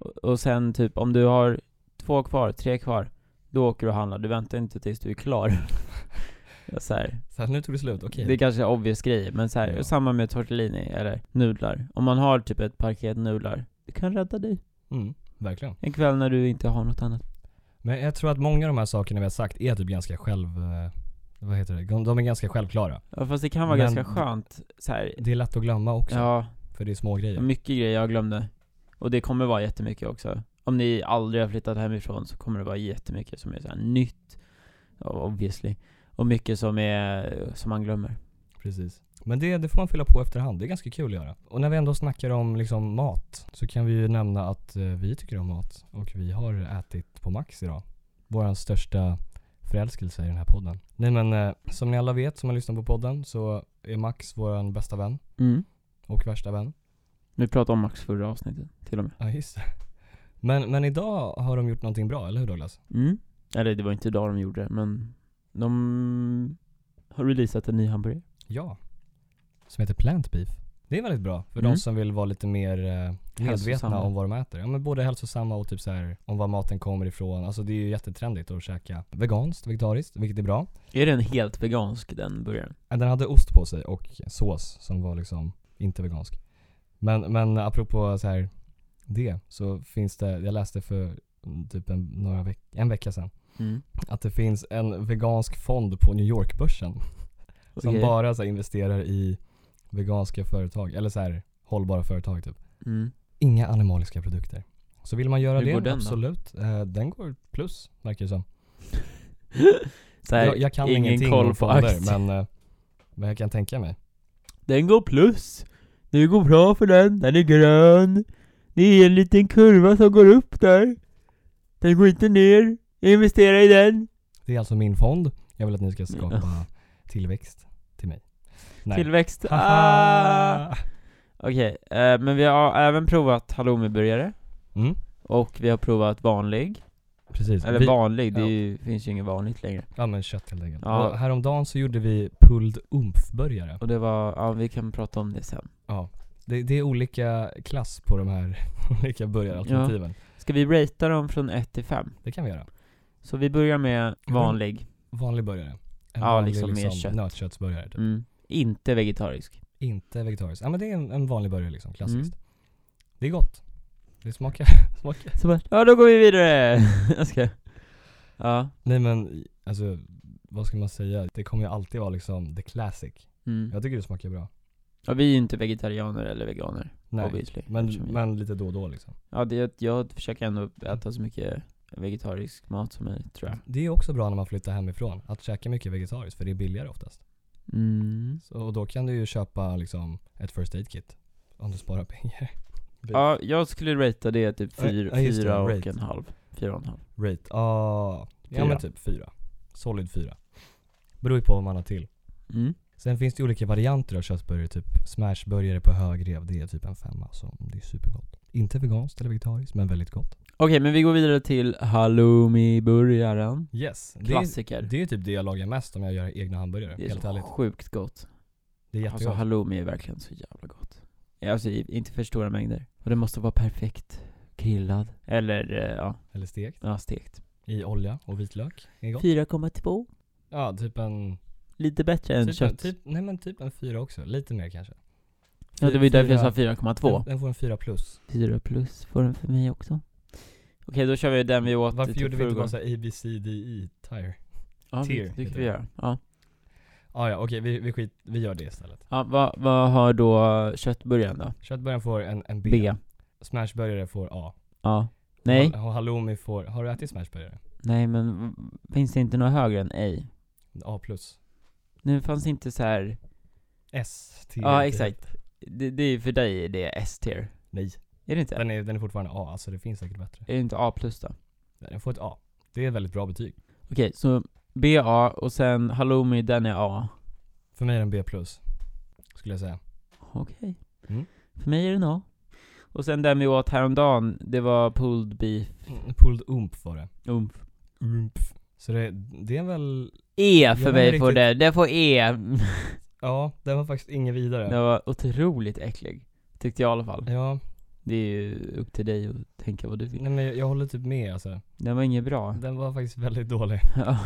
Och, sen typ om du har två kvar, tre kvar, då åker du och handlar. Du väntar inte tills du är klar. Så här. Så här, nu tog det slut, okej. Det är kanske är obvious grejer, men så här, Ja. samma med tortellini eller nudlar. Om man har typ ett paket nudlar, det kan rädda dig. Mm, verkligen. En kväll när du inte har något annat. Men jag tror att många av de här sakerna vi har sagt är typ ganska själv... eh, Vad heter det? De är ganska självklara. Ja fast det kan vara Men- ganska skönt så här. Det är lätt att glömma också, Ja, för det är små grejer. mycket grejer jag glömde. Och det kommer vara jättemycket också. Om ni aldrig har flyttat hemifrån så kommer det vara jättemycket som är så här nytt, obviously. Och mycket som är, som man glömmer. Precis. Men det, det får man fylla på efterhand, det är ganska kul att göra. Och när vi ändå snackar om liksom mat, så kan vi ju nämna att eh, vi tycker om mat. Och vi har ätit på Max idag. Vår största förälskelse i den här podden. Nej men eh, som ni alla vet som har lyssnat på podden så är Max vår bästa vän Mm. och värsta vän. Vi pratade om Max förra avsnittet, till och med. Ja just det. Men, men idag har de gjort någonting bra, eller hur Douglas? Mm. Eller det var inte idag de gjorde det, men de har releasat en ny hamburgare. Ja. Som heter Plant Beef. Det är väldigt bra för Mm. de som vill vara lite mer eh, medvetna om vad de äter. Ja men både hälsosamma och typ så här om var maten kommer ifrån. Alltså det är ju jättetrendigt att käka veganskt, vegetariskt, vilket är bra. Är den helt vegansk, den burgaren? Den hade ost på sig och sås som var liksom inte vegansk. Men, men apropå så här det så finns det, jag läste för mm, typ en, några veck, en vecka sedan Mm. att det finns en vegansk fond på New York-börsen som Okej. bara så här, investerar i veganska företag, eller så här hållbara företag typ. Mm. Inga animaliska produkter. Så vill man göra Hur det, går den då? absolut. Eh, den går plus, verkar det som. Så här, jag, jag kan ingen ingenting koll på fonder, men, eh, men jag kan tänka mig. Den går plus. Det går bra för den, den är grön. Det är en liten kurva som går upp där. Den går inte ner. Investera i den. Det är alltså min fond. Jag vill att ni ska skapa tillväxt till mig. Nej. Tillväxt. Ah. Okej, eh, men vi har även provat halloumiburgare. Mm, Och vi har provat vanlig. precis. Eller Vi- vanlig, det ja. ju, finns ju inget vanligt längre. Ja men kött helt enkelt. Ja. Och häromdagen så gjorde vi pulled umf-burgare. Och det var, ja vi kan prata om det sen. Ja. Det, det är olika klass på de här olika burgaralternativen. Ska vi ratea dem från 1 till 5? Det kan vi göra. Så vi börjar med vanlig. Vanlig burgare. En Ja, vanlig liksom med kött. nötköttsburgare typ. Mm. Inte vegetarisk. Inte vegetarisk. Ja men det är en, en vanlig burgare liksom, klassiskt. Mm. Det är gott. Det smakar, smakar. Så bara, ja då går vi vidare! Jag ska. Ja. Nej men, alltså vad ska man säga? Det kommer ju alltid vara liksom the classic. Mm. Jag tycker det smakar bra. Ja vi är ju inte vegetarianer eller veganer. Nej, obviously. men, vi- men lite då och då liksom. Ja det, jag försöker ändå äta så mycket vegetarisk mat som möjligt tror jag. Det är också bra när man flyttar hemifrån, att käka mycket vegetariskt för det är billigare oftast. Mm. Så, och då kan du ju köpa liksom ett first aid kit. Om du sparar pengar. Ja, jag skulle ratea det typ Ja, fyra, ja, fyra och rate. en halv. Fyra och en halv. Rate, ah, ja men typ fyra. Solid fyra. Beror ju på vad man har till. Mm. Sen finns det olika varianter av köttburgare, typ smashburgare på högrev, det är typ en femma, så det är supergott. Inte veganskt eller vegetariskt, men väldigt gott. Okej, men vi går vidare till halloumi-burgaren. Yes, det är, Klassiker. det är typ det jag lagar mest om jag gör egna hamburgare, Det är helt så ärligt. sjukt gott. Det är Alltså jättegott. halloumi är verkligen så jävla gott. Alltså i- inte för stora mängder. Och det måste vara perfekt grillad. Eller eh, ja, eller stekt, ja stekt. i olja och vitlök. Det är gott. 4,2. Ja, typ en... Lite bättre än Typ en, kött. typ, nej men typ en fyra också, lite mer kanske. ja, det var ju därför jag sa Fyra- 4,2. Den, den får en fyra plus. 4 plus får den för mig också. Okej, då kör vi den vi åt Varför typ gjorde vi inte bara såhär A, B, C, D, E, tire? Ja, tier det, kan vi göra. Ja. Ah, ja, okej, vi, vi, skit, vi gör det istället. ja vad, vad har då köttburgaren då? Köttburgaren får en, en B. B. Smashburgare får A. Ja. Nej, Och halloumi får, har du ätit smashburgare? nej men finns det inte något högre än A? A plus. Nu fanns inte så här. S, T. Ja exakt. Det, det är för dig det är S-tier. Nej, Är det inte? den är, den är fortfarande A, alltså det finns säkert bättre. Är det inte A plus då? Den får ett A. Det är ett väldigt bra betyg. Okej, så BA och sen halloumi den är A. För mig är den B plus, skulle jag säga. Okej. Mm. För mig är den A. Och sen den vi åt häromdagen, det var pulled beef Mm, Pulled ump var det. umf. Ump. Så det, det är väl, E för mig riktigt- det, det får E. ja, den var faktiskt inget vidare. Den var otroligt äcklig. Tyckte jag i alla fall. Ja, Det är ju upp till dig att tänka vad du vill. nej men jag, jag håller typ med alltså. Den var inget bra. Den var faktiskt väldigt dålig. Ja.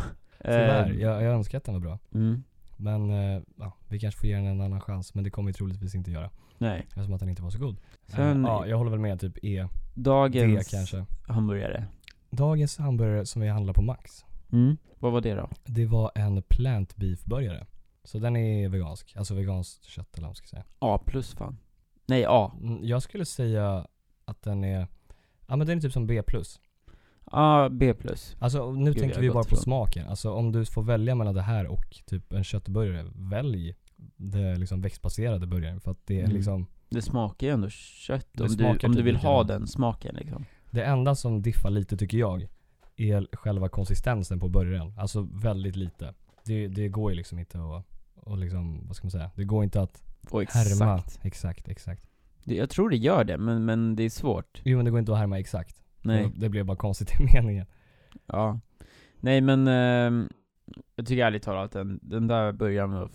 Tyvärr, Ehm, jag, jag önskar att den var bra. Mm. Men eh, ja, vi kanske får ge den en annan chans, men det kommer vi troligtvis inte göra. Nej. Eftersom att den inte var så god. Sen- Eh, ja, jag håller väl med typ E, Dagens D kanske. hamburgare. Dagens hamburgare som vi handlar på Max, Mm. Vad var det då? det var en plant beef burgare. Så den är vegansk, alltså veganskt kött eller vad man ska säga. A plus fan. Nej A. Mm, Jag skulle säga att den är, ja men den är typ som B+. A, B plus. Alltså nu Gud, tänker vi bara på ifrån. smaken. Alltså om du får välja mellan det här och typ en köttburgare, välj det liksom växtbaserade burgaren. För att det är Mm. liksom, Det smakar ju ändå kött om du, om du typ vill ha den smaken liksom. det enda som diffar lite tycker jag, är själva konsistensen på burgaren. Alltså väldigt lite. Det, det går ju liksom inte att, och liksom, vad ska man säga? Det går inte att Och exakt. härma. Exakt, exakt. Det, jag tror det gör det, men, men det är svårt. Jo men det går inte att härma exakt. Nej. Det, det blev bara konstigt i meningen. Ja. Nej men, ehm, jag tycker ärligt talat den, den där burgaren var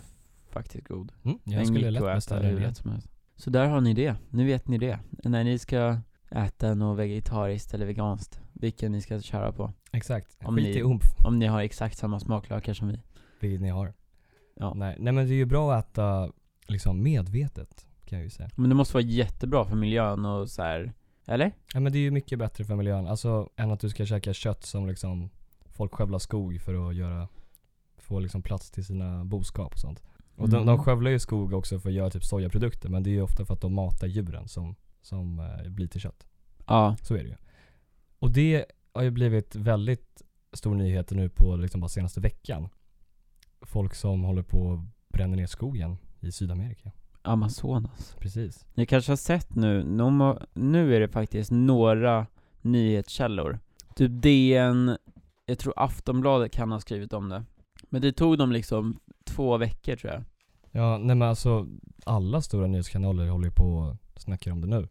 faktiskt god. Mm, jag Den skulle lätt beställa den. Så där har ni det, nu vet ni det. När ni ska äta något vegetariskt eller veganskt, vilken ni ska köra på. Exakt. Om Skit ni- i umf, Om ni har exakt samma smaklökar som vi. vilket ni har. Ja. Nej, nej men det är ju bra att äta liksom medvetet, kan jag ju säga. Men det måste vara jättebra för miljön och så här. eller? Ja men det är ju mycket bättre för miljön, alltså än att du ska käka kött som liksom folk skövlar skog för att göra, få liksom plats till sina boskap och sånt. Och de, Mm. de skövlar ju skog också för att göra typ sojaprodukter, men det är ju ofta för att de matar djuren som, som eh, blir till kött. Ja. Så är det ju. Och det har ju blivit väldigt stor nyhet nu på liksom bara senaste veckan. Folk som håller på och bränner ner skogen i Sydamerika. Amazonas. Precis. Ni kanske har sett nu, nu är det faktiskt några nyhetskällor. Typ DN, jag tror Aftonbladet kan ha skrivit om det. Men det tog dem liksom två veckor tror jag. Ja, nej men alltså alla stora nyhetskanaler håller ju på och snackar om det nu.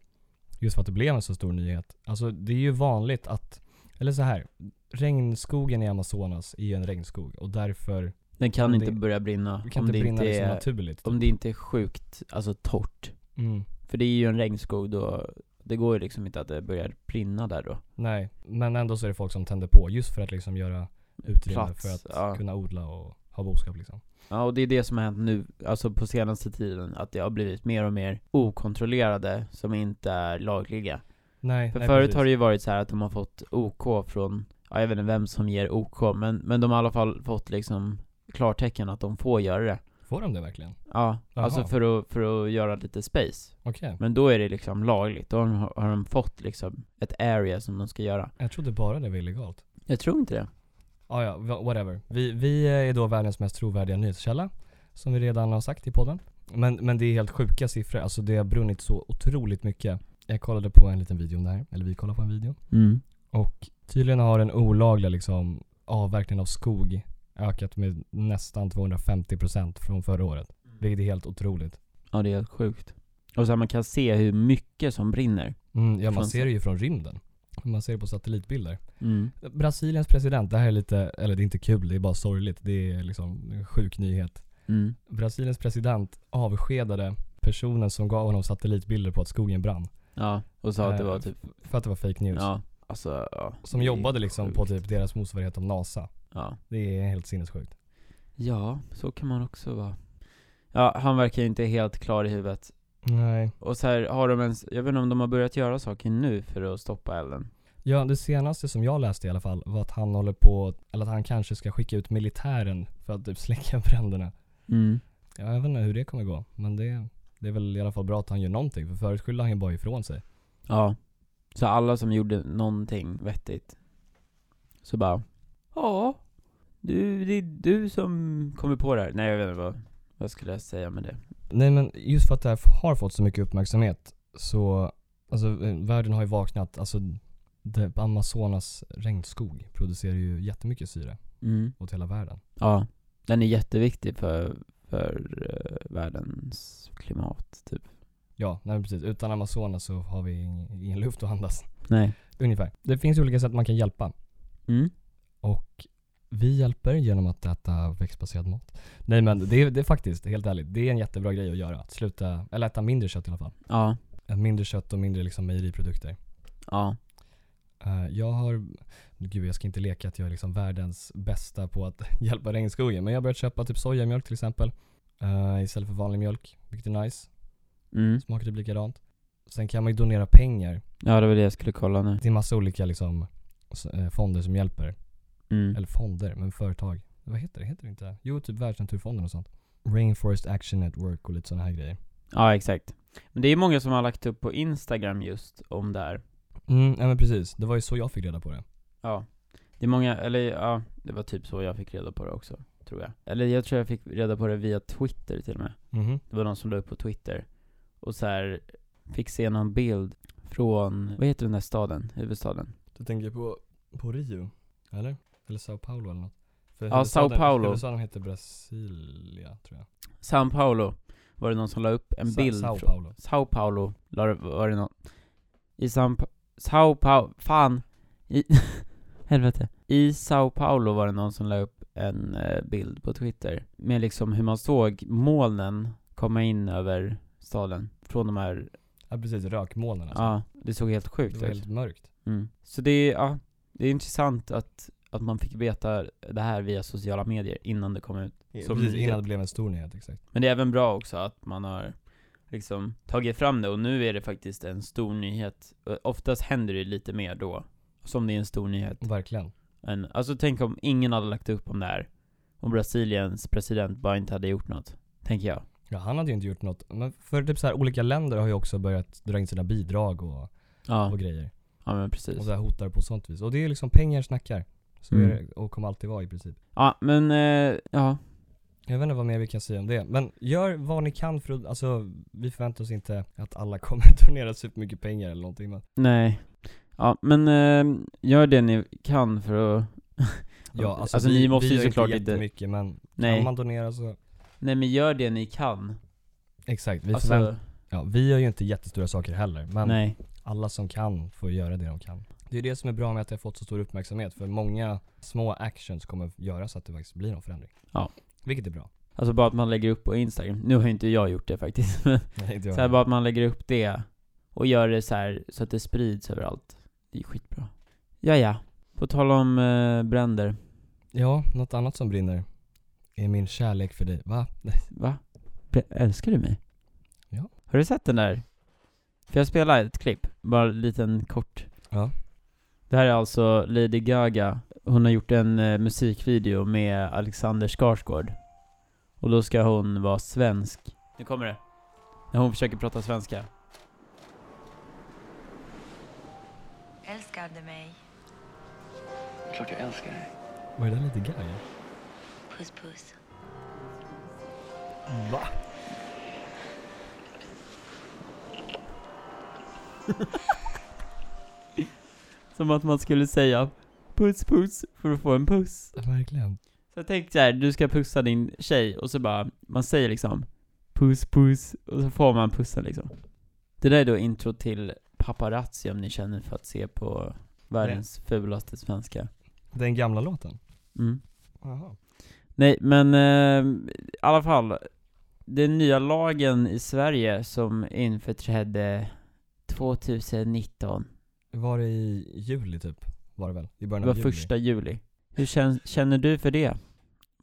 Just för att det blev en så stor nyhet. Alltså det är ju vanligt att, eller så här, regnskogen i Amazonas är ju en regnskog och därför Den kan inte det- börja brinna kan om inte det brinna inte liksom är, naturligt. om det inte är sjukt, alltså torrt. Mm. För det är ju en regnskog då, det går ju liksom inte att det börjar brinna där då. Nej, men ändå så är det folk som tänder på just för att liksom göra utrymme Plats, för att ja. kunna odla och ha boskap liksom. Ja, och det är det som har hänt nu, alltså på senaste tiden, att det har blivit mer och mer okontrollerade som inte är lagliga. Nej, För nej, förut precis. har det ju varit så här att de har fått OK från, ja, jag vet inte vem som ger OK, men, men de har i alla fall fått liksom klartecken att de får göra det. Får de det verkligen? Ja, Jaha. alltså för att, för att göra lite space. Okej. Men då är det liksom lagligt, då har de, har de fått liksom ett area som de ska göra. Jag trodde bara det var illegalt. Jag tror inte det. Ah, ja, wha- whatever. Vi, vi är då världens mest trovärdiga nyhetskälla, som vi redan har sagt i podden. Men, men det är helt sjuka siffror, alltså det har brunnit så otroligt mycket. Jag kollade på en liten video om det här, eller vi kollade på en video. Mm. Och tydligen har den olagliga liksom avverkningen av skog ökat med nästan 250% från förra året. Vilket är helt otroligt. Ja, det är helt sjukt. Och så här, man kan se hur mycket som brinner. Mm, ja man ser det ju från rymden. Man ser det på satellitbilder. Mm. Brasiliens president, det här är lite, eller det är inte kul, det är bara sorgligt. Det är liksom en sjuk nyhet. Mm. Brasiliens president avskedade personen som gav honom satellitbilder på att skogen brann. Ja, och sa att det Eh, var typ, För att det var fake news. ja, alltså ja. Som jobbade liksom sjukt. på typ deras motsvarighet av NASA. Ja. Det är helt sinnessjukt. Ja, så kan man också vara. Ja, han verkar ju inte helt klar i huvudet. Nej. Och så här, har de ens, jag vet inte om de har börjat göra saker nu för att stoppa elden. Ja, det senaste som jag läste i alla fall var att han håller på, eller att han kanske ska skicka ut militären för att typ släcka bränderna. Mm. Ja, jag vet inte hur det kommer gå, men det, det är väl i alla fall bra att han gör någonting, för förut skyllde han ju bara ifrån sig. Ja. Så alla som gjorde någonting vettigt, så bara, ja, du, det är du som kommer på det här. Nej jag vet inte vad, vad skulle jag säga med det? Nej men just för att det här har fått så mycket uppmärksamhet så, alltså eh, världen har ju vaknat, alltså det, Amazonas regnskog producerar ju jättemycket syre Mm. åt hela världen. Ja, den är jätteviktig för, för eh, världens klimat, typ. Ja, nej precis. Utan Amazonas så har vi ing- ingen luft att andas. Nej. Ungefär. Det finns olika sätt man kan hjälpa. Mm. Och vi hjälper genom att äta växtbaserad mat. Nej men det är, det är faktiskt, helt ärligt, det är en jättebra grej att göra. Att sluta, eller äta mindre kött i alla fall. Ja. Mindre kött och mindre liksom mejeriprodukter. Ja. Eh, jag har, gud jag ska inte leka att jag är liksom världens bästa på att hjälpa regnskogen. Men jag har börjat köpa typ sojamjölk till exempel. eh, istället för vanlig mjölk, vilket är nice. Mm. Smakar typ likadant. Sen kan man ju donera pengar Ja, det var det jag skulle kolla nu. till massa olika liksom eh, fonder som hjälper. Mm. Eller fonder, men företag. Vad heter det? Heter det inte? Jo, typ Världsnaturfonden och sånt. Rainforest Action Network och lite sådana här grejer. Ja, exakt. Men det är många som har lagt upp på Instagram just om det här. Mm, ja men precis. Det var ju så jag fick reda på det. Ja. Det är många, eller ja, det var typ så jag fick reda på det också, tror jag. Eller jag tror jag fick reda på det via Twitter till och med. Mhm. Det var någon som la upp på Twitter. Och så här fick se någon bild från, vad heter den där staden? Huvudstaden? Du tänker på, på Rio? Eller? Eller Sao Paulo eller något? För Ja, Sao Paulo. Huvudstaden heter Brasilia, tror jag. Sao Paulo var det någon som la upp en Sa- bild Sao från- Paulo. Sao Paulo la det- var det någon I Sao, Pa- Sao Paulo, fan I, helvete I Sao Paulo var det någon som la upp en eh, bild på Twitter Med liksom hur man såg molnen komma in över staden Från de här, Ja precis, rökmolnen alltså. ja, det såg helt Det sjukt var ut helt mörkt. mm. Så det är, ja, det är intressant att, att man fick veta det här via sociala medier innan det kom ut Som precis, innan det blev en stor nyhet, exakt. Men det är även bra också att man har liksom tagit fram det och nu är det faktiskt en stor nyhet. Och Oftast händer det lite mer då, som det är en stor nyhet. Verkligen. Än, alltså tänk om ingen hade lagt upp om det här. Om Brasiliens president bara inte hade gjort något. Tänker jag. Ja, han hade ju inte gjort något. Men för typ så här, olika länder har ju också börjat dra in sina bidrag och, Ja, och grejer. ja men Och precis. så här hotar på sånt vis. Och det är liksom pengar snackar. Så Mm. är det, och kommer alltid vara i princip. Ja, men eh, ja. Jag vet inte vad mer vi kan säga om det. Men gör vad ni kan för att, alltså vi förväntar oss inte att alla kommer donera supermycket pengar eller någonting men Nej. Ja, men eh, gör det ni kan för att... Ja, alltså, Alltså, vi, ni måste vi ju såklart inte jättemycket men Nej. kan man donera så Nej men gör det ni kan. Exakt, vi Alltså, ja, vi gör ju inte jättestora saker heller men nej. alla som kan får göra det de kan. Det är det som är bra med att det har fått så stor uppmärksamhet för många små actions kommer göra så att det faktiskt blir någon förändring. Ja. Vilket är bra. Alltså bara att man lägger upp på Instagram. Nu har ju inte jag gjort det faktiskt, Nej, inte jag så här, bara att man lägger upp det och gör det så här så att det sprids överallt. Det är skitbra. Ja, ja. På tal om eh, bränder. Ja, något annat som brinner är min kärlek för dig. Va? Va? Bre- älskar du mig? Ja. Har du sett den där? För jag spelar ett klipp, bara en liten kort. Ja. Det här är alltså Lady Gaga. Hon har gjort en eh, musikvideo med Alexander Skarsgård. Och då ska hon vara svensk. Nu kommer det. När hon försöker prata svenska. Älskar du mig? Klart jag älskar dig. Var det där lite Gaga? Puss puss. Va? Som att man skulle säga puss puss för att få en puss. Verkligen. Så jag tänkte såhär, du ska pussa din tjej och så bara, man säger liksom puss puss och så får man pussen liksom. Det där är då intro till Paparazzi om ni känner för att se på världens fulaste svenska. Den gamla låten? Mm. Jaha. Nej men eh, i alla fall, den nya lagen i Sverige som införträdde 2019, Var det i juli typ? Var det väl? I det början var av juli? första juli. Hur kän, känner du för det?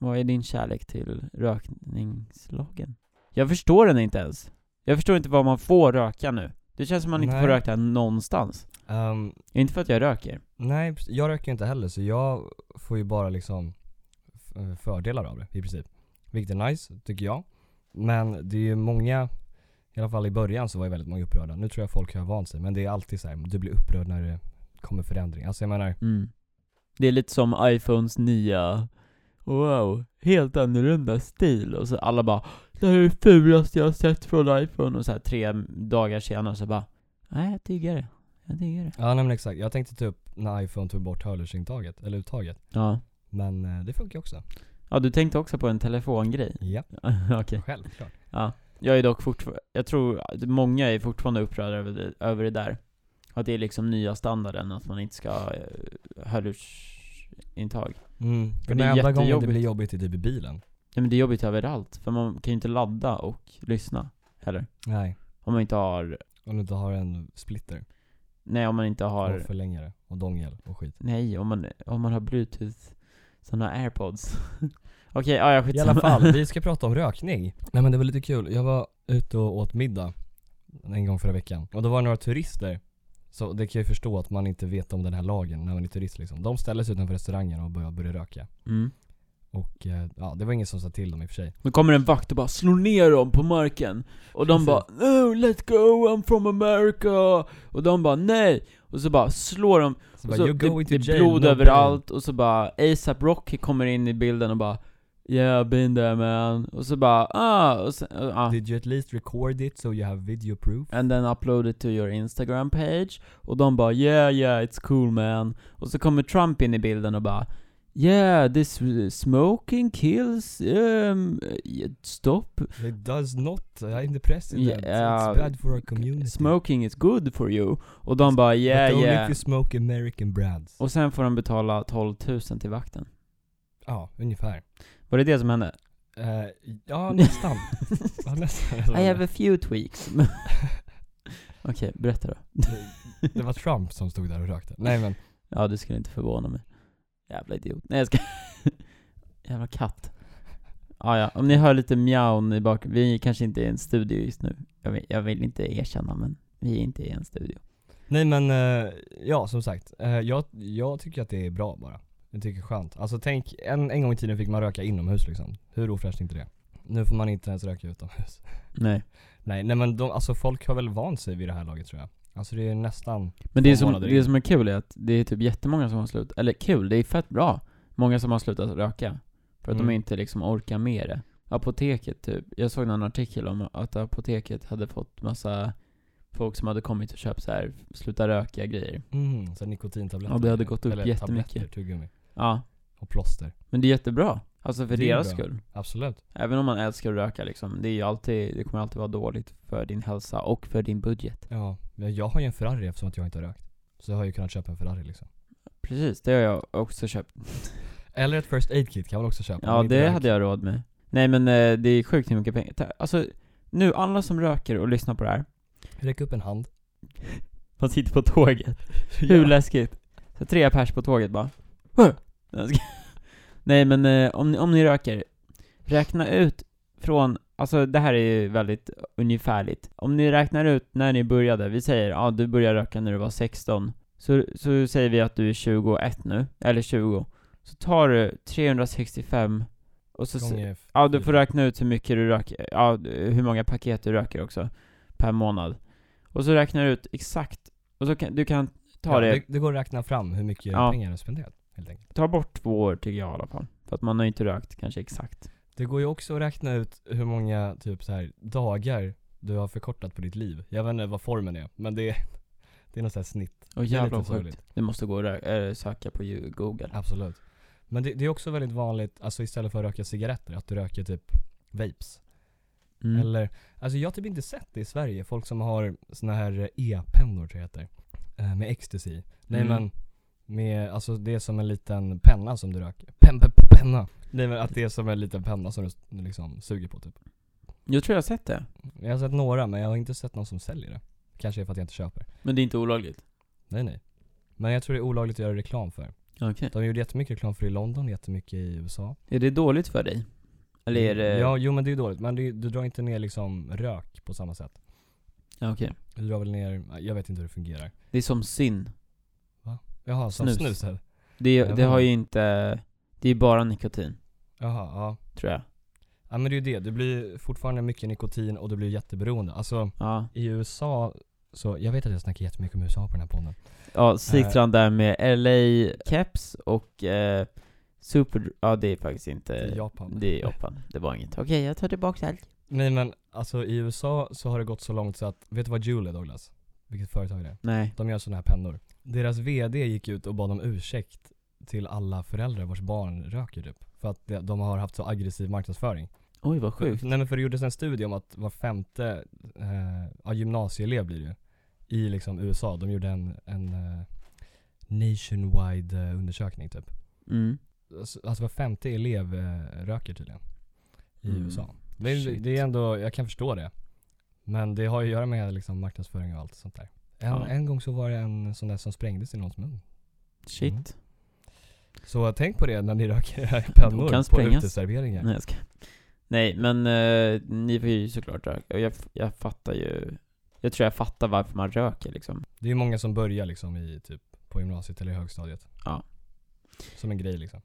Vad är din kärlek till rökningslagen? Jag förstår den inte ens. Jag förstår inte vad man får röka nu. Det känns som man inte Nej. får röka någonstans. Ehm, Inte för att jag röker. nej, jag röker inte heller så jag får ju bara liksom fördelar av det i princip. Vilket är nice, tycker jag. Men det är ju många, i alla fall i början så var ju väldigt många upprörda. Nu tror jag folk har vant sig, men det är alltid så här, du blir upprörd när det kommer förändring. Alltså jag menar, Mm. Det är lite som iPhones nya, wow, helt annorlunda stil. Och så alla bara, det här är det fulaste jag har sett från iPhone. Och så här tre dagar senare så bara, nej jag diggar det. Jag diggar det. ja nej, men exakt. Jag tänkte typ när iPhone tog bort hörlursintaget, eller uttaget. Ja. Men eh, det funkar också. Ja, du tänkte också på en telefongrej? Ja, Okej. självklart. Ja. Jag är dock fortfarande, jag tror att många är fortfarande upprörda över det, över det där. Att det är liksom nya standarden, att man inte ska ha eh, hörlursintag. Mm. För det är enda gången det blir jobbigt är typ i bilen. Nej men det är jobbigt överallt, för man kan ju inte ladda och lyssna heller. Nej. Om man inte har, Om du inte har en splitter nej om man inte har, och förlängare och dongel och skit. nej om man, om man har bluetooth, såna airpods. Okej, ja jag I alla fall, vi ska prata om rökning. Nej men det var lite kul, jag var ute och åt middag en gång förra veckan. Och då var det några turister, så det kan jag ju förstå att man inte vet om den här lagen när man är turist liksom. De ställde sig utanför restaurangen och började, började röka. Mm. Och eh, ja, det var ingen som sa till dem i och för sig. Då kommer en vakt och bara slår ner dem på marken Och de Precis. bara 'No, let go, I'm from America' Och de bara 'Nej' Och så bara slår de Så och bara, så "You're det, going to det är jail, blod no överallt och så bara ASAP Rocky kommer in i bilden och bara 'Yeah, been there man' Och så bara 'Ah' och sen, ah. pain." Did you at least record it so you have video proof? And then upload it to your Instagram page Och de bara 'Yeah, yeah, it's cool man' Och så kommer Trump in i bilden och bara 'Yeah, this uh, smoking kills, um, stop' It does not, I'm the president, Yeah, it's bad for our community. Smoking is good for you. Och de bara yeah But only if yeah. you smoke American brands. Och sen får de betala 12 000 till vakten. Ja, ungefär. Var det det som hände? Eh, ja, nästan. ja, nästan. I have a few tweaks. Okej, berätta då. det, det var Trump som stod där och rökte. Nej men, Ja, det skulle inte förvåna mig. Jävla idiot. Nej jag ska... Jävla katt. Ah, ja, om ni hör lite mjaun i bak... Vi kanske inte är i en studio just nu. Jag vill, jag vill inte erkänna men vi är inte i en studio. nej men, eh, ja som sagt. eh, jag, jag tycker att det är bra bara. Jag tycker det är skönt. Alltså tänk, en, en gång i tiden fick man röka inomhus liksom. Hur ofräscht är inte det? Nu får man inte ens röka utomhus. Nej. Nej, nej men de, alltså folk har väl vant sig vid det här laget tror jag. Alltså det är nästan, Men det, Två som, det som är kul är att det är typ jättemånga som har slutat, eller kul, det är fett bra. Många som har slutat röka. För att Mm. de inte liksom orkar med det. Apoteket typ, jag såg någon artikel om att apoteket hade fått massa folk som hade kommit och köpt så här sluta röka grejer. mm, så nikotintabletter. Ja, det hade gått upp Eller jättemycket. tabletter, tuggummi. Ja, Och plåster. men det är jättebra. Alltså för Det är deras bra. skull. Absolut. Även om man älskar att röka liksom, det är ju alltid, det kommer alltid vara dåligt för din hälsa och för din budget. Ja, men jag har ju en Ferrari eftersom att jag inte har rökt. Så jag har ju kunnat köpa en Ferrari liksom. Precis, det har jag också köpt. Eller ett First Aid Kit kan man också köpa. Ja, det hade jag råd med. Nej men eh, det är sjukt hur mycket pengar. Ta- Alltså, nu alla som röker och lyssnar på det här, Räck upp en hand. man sitter på tåget. Hur läskigt? Så tre pers på tåget bara. Nej, men eh, om, ni, om ni röker, räkna ut från, alltså det här är ju väldigt ungefärligt. Om ni räknar ut när ni började, vi säger ja du började röka när du var 16, så, så säger vi att du är 21 nu, eller 20. Så tar du 365 och så, Gånger Ja, du får räkna ut hur mycket du röker, ja, hur många paket du röker också, per månad. Och så räknar du ut exakt, och så kan, du kan ta ja, det, det, det går att räkna fram hur mycket Ja. pengar du har spenderat, helt enkelt. ta bort två år tycker jag i alla fall. För att man har inte rökt kanske exakt. Det går ju också att räkna ut hur många, typ så här dagar du har förkortat på ditt liv. Jag vet inte vad formen är, men det är, det är något sånt här snitt. Och Det är jävla sjukt. Du måste gå och rö- äh, söka på ju- google. Absolut. Men det, det är också väldigt vanligt, alltså istället för att röka cigaretter, att du röker typ vapes. Mm. Eller, alltså jag har typ inte sett det i Sverige, folk som har såna här eh, e-pennor tror jag det heter. Eh, med ecstasy. i. Nej Mm. men, med, alltså det är som en liten penna som du röker. Pen, pen, penna! Nej men att det är som en liten penna som du liksom suger på typ. Jag tror jag har sett det. Jag har sett några men jag har inte sett någon som säljer det. Kanske är för att jag inte köper. Men det är inte olagligt. Nej nej. Men jag tror det är olagligt att göra reklam för. Okej. De gjorde jättemycket reklam för det i London, jättemycket i USA. Är det dåligt för dig? Eller är det... Ja, jo men det är dåligt. Men det, du drar inte ner liksom rök på samma sätt. Okej. Du drar väl ner, jag vet inte hur det fungerar. Det är som syn. Jaha, Snus. snus eller? Det, det har ju inte... Det är bara nikotin, Jaha, ja. tror jag. Ja men det är ju det, det blir fortfarande mycket nikotin och du blir jätteberoende. Alltså Ja. i USA, så jag vet att jag snackar jättemycket om USA på den här podden. Ja, sitter han där med LA Caps och eh, Super... Ja, det är faktiskt inte... I Japan. Det är Japan. Det var inget. Okej, jag tar tillbaka allt. Nej men alltså i USA så har det gått så långt så att, vet du vad Juul är Douglas? Vilket företag det är? Nej. De gör sådana här pennor. Deras VD gick ut och bad om ursäkt till alla föräldrar vars barn röker typ. För att de, har haft så aggressiv marknadsföring. Oj vad sjukt. nej men för det gjordes en studie om att var femte, eh, gymnasieelev blir det i liksom USA, de gjorde en, en eh, nationwide eh, undersökning typ. Mm. Alltså alltså var femte elev eh, röker tydligen. I Mm. USA. Det, det är ändå, jag kan förstå det. Men det har ju att göra med liksom marknadsföring och allt sånt där. En, Ja. en gång så var det en sån där som sprängdes i någons mun. Shit. Mm. Så tänk på det när ni röker era pennor kan på uteserveringar. Nej jag ska. Nej men eh, ni får ju såklart röka. Jag, jag fattar ju, jag tror jag fattar varför man röker liksom. Det är ju många som börjar liksom i typ på gymnasiet eller i högstadiet. Ja. Som en grej liksom.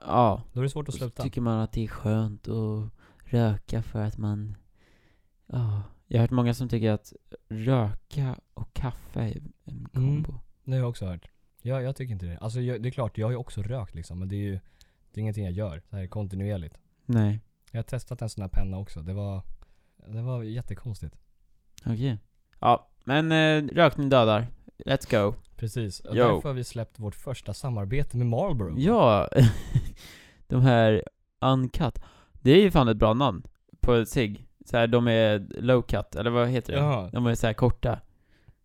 Ja. Då är det svårt att sluta. tycker man att det är skönt att röka för att man, ja. Jag har hört många som tycker att röka och kaffe är en Mm. kombo. Det har jag också hört. Ja, jag tycker inte det. Alltså jag, det är klart, jag har ju också rökt liksom, men det är ju det är ingenting jag gör så här kontinuerligt. Nej. Jag har testat en sån här penna också. Det var, det var jättekonstigt. Okej. Ja, men eh, rökning dödar. Let's go. Precis. Och Jo. därför har vi släppt vårt första samarbete med Marlboro. Ja, de här Uncut. Det är ju fan ett bra namn på cigg. Så här, de är low cut, eller vad heter det? Jaha. De är så här korta.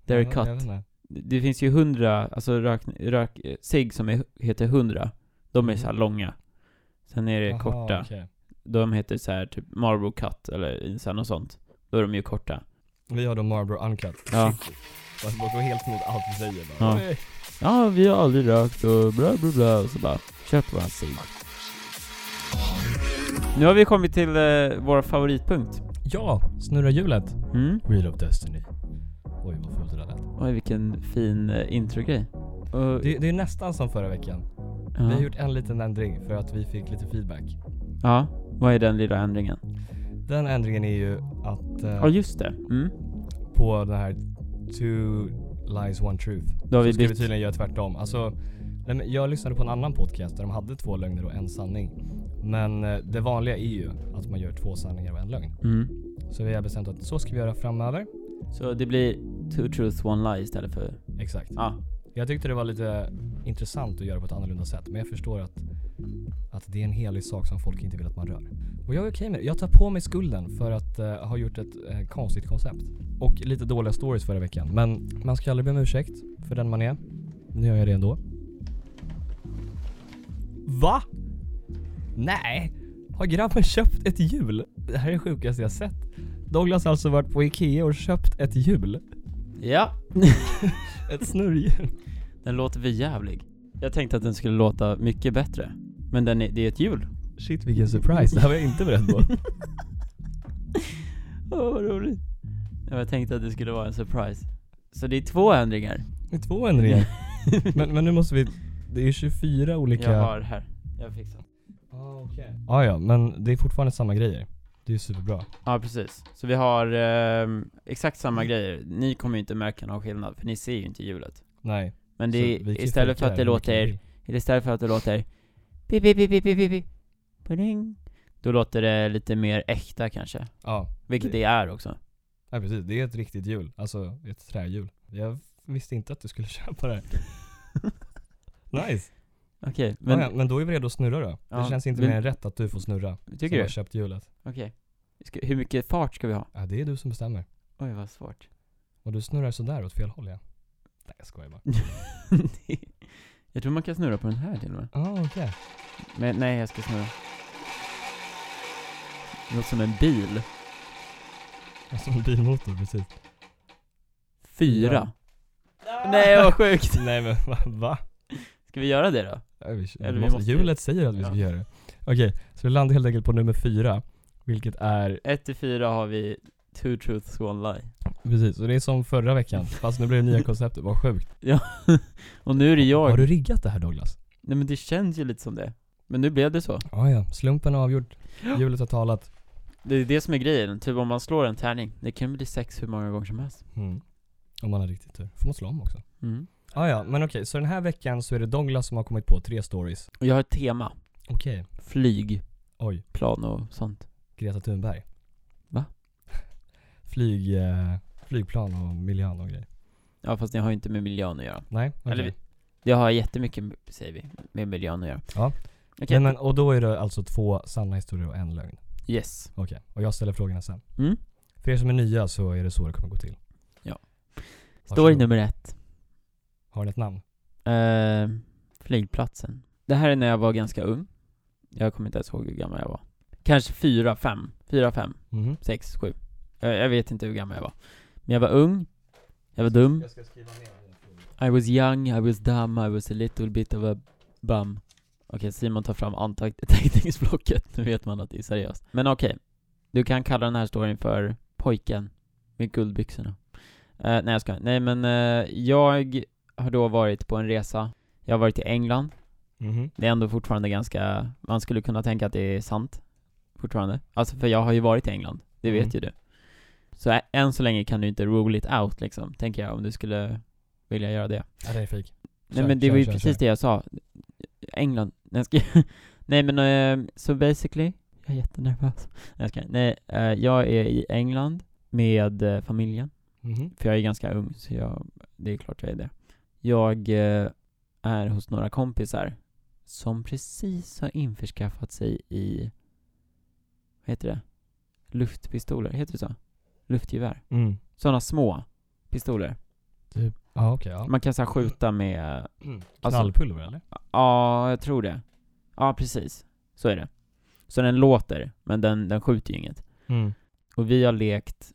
They're Ja, cut. Det finns ju hundra, alltså rök, rök, cigg som är, heter hundra. De är Mhm. så långa. Sen är det Jaha, korta. okej. De heter så här typ Marlboro cut, eller så här något sånt. Då är de ju korta. Vi har då Marlboro Uncut. Ja. Fast det går helt emot allt vi säger bara. Ja. Ja, vi har aldrig rökt och bla bla bla. Och så bara, köp våran cigg. Nu har vi kommit till eh, vår favoritpunkt. Ja, snurra hjulet. Mm? Wheel of Destiny. Oj vad fult det där lät. Oj, vilken fin eh, introgrej. Och, Det, det är nästan som förra veckan. ja. Vi har gjort en liten ändring för att vi fick lite feedback. ja, vad är den lilla ändringen? Den ändringen är ju att eh, Ja, just det. Mm. på den här two lies one truth Då har så vi ska vi tydligen göra tvärtom. Alltså, nej, men jag lyssnade på en annan podcast där de hade två lögner och en sanning. Men eh, det vanliga är ju att man gör två sanningar och en lögn. Mm. Så vi har bestämt att så ska vi göra framöver. Så det blir two truths, one lie istället för... Exakt. Ja. Jag tyckte det var lite intressant att göra på ett annorlunda sätt. Men jag förstår att, att det är en helig sak som folk inte vill att man rör. Och jag är okej med det. Jag tar på mig skulden för att eh, ha gjort ett eh, konstigt koncept. Och lite dåliga stories förra veckan. Men man ska aldrig be om ursäkt för den man är. Nu gör jag det ändå. Va? Nej! Har grabben köpt ett hjul? Det här är det sjukaste jag sett. Douglas har alltså varit på Ikea och köpt ett hjul. Ja. Ett snurrhjul. Den låter för jävlig. Jag tänkte att den skulle låta mycket bättre. Men den är, det är ett hjul. Shit vilken surprise, det här var jag inte beredd på. Åh, vad roligt. Ja, Jag tänkte att det skulle vara en surprise. Så det är två ändringar. Det är två ändringar. men, men nu måste vi, det är 24 olika... Jag har här. Jag fixar. Ah, okay. ah, ja, men det är fortfarande samma grejer. Det är superbra. Ja, precis. Så vi har ehm, exakt samma grejer. Ni kommer ju inte märka någon skillnad, för ni ser ju inte hjulet. Nej. Men det är, istället för att det låter, istället för att det låter pip, pip, pip, pip, pip, då låter det lite mer äkta kanske. Ja, Vilket Det- det är också. ja, precis. Det är ett riktigt hjul. Alltså ett trähjul. Jag visste inte att du skulle köpa det. Nice. Okej, Men, ja, men då är vi redo att snurra då. Ja, det känns inte men- mer än rätt att du får snurra. tycker som du? har köpt hjulet. Okej. Ska, hur mycket fart ska vi ha? Ja, det är du som bestämmer. Oj, vad svårt. Och du snurrar sådär åt fel håll ja. Nej jag skojar bara. jag tror man kan snurra på den här till och med. Ah, okej. Men nej, jag ska snurra. Det låter som en bil. Som en bilmotor, precis. Fyra. Nej, vad sjukt. Nej men va? va? Ska vi göra det då? Ja, vi, Eller vi måste, måste- hjulet säger att vi ska Ja. göra det. Okej, så vi landar helt enkelt på nummer fyra. Vilket är, 1 till 4 har vi two truths, one lie. precis, och det är som förra veckan. Fast nu blir det nya konceptet, vad sjukt. Och nu är det jag. Har du riggat det här Douglas? Nej men det känns ju lite som det. Men nu blev det så. Ah, ja, slumpen har avgjort. Hjulet har talat. Det är det som är grejen, typ om man slår en tärning, det kan bli sex hur många gånger som helst. Mm. Om man har riktigt tur. Får man slå om också. Mm. Ah, ja, men okej, så den här veckan så är det Douglas som har kommit på tre stories. Och jag har ett tema. Okej. Flyg, Oj, plan och sånt. Greta Thunberg. Va? Flyg, eh, flygplan och miljön och grejer. Ja fast det har ju inte med miljön att göra. Nej, okej. Eller vi- Det har jättemycket, säger vi, med miljön att göra. Ja. Okej, Men, men, och då är det alltså två sanna historier och en lögn. Yes. Okej, och jag ställer frågorna sen. Mm. För er som är nya så är det så det kommer gå till. Ja. Varsågod. Story nummer ett. Har den ett namn? Eh, flygplatsen. Det här är när jag var ganska ung. Jag kommer inte ens ihåg hur gammal jag var. Kanske fyra, fem. Fyra, fem, Mhm. sex, sju. Jag, jag vet inte hur gammal jag var. Men jag var ung. Jag var dum. Jag ska skriva ner I was young, I was dumb, I was a little bit of a bum. Okej, Simon tar fram anteckningsblocket. Nu vet man att det är seriöst. Men okej. Du kan kalla den här storyn för pojken med guldbyxorna. Eh, nej jag ska Nej men eh, jag har då varit på en resa. Jag har varit i England. Mhm. Det är ändå fortfarande ganska, man skulle kunna tänka att det är sant. Fortfarande. Alltså för jag har ju varit i England. Det vet Mm. ju du. Så än så länge kan du inte rule it out liksom, tänker jag, om du skulle vilja göra det. Ja, det är fake. Nej men det kör, var ju kör, precis kör. det jag sa. England. Nej, jag ska... Nej men, eh, så basically, jag är jättenervös. Nej, jag. Nej, eh, jag är i England med eh, familjen. Mhm. För jag är ganska ung, så jag, det är klart jag är det. Jag eh, är hos några kompisar som precis har införskaffat sig i, vad heter det? Luftpistoler, heter det så? Luftgevär. Mm. Sådana små pistoler. Typ, ja okej, ja. Man kan så här skjuta med Mm. Alltså- Knallpulver eller? Ja, jag tror det. Ja, precis. Så är det. Så den låter, men den, den skjuter ju inget. Mm. Och vi har lekt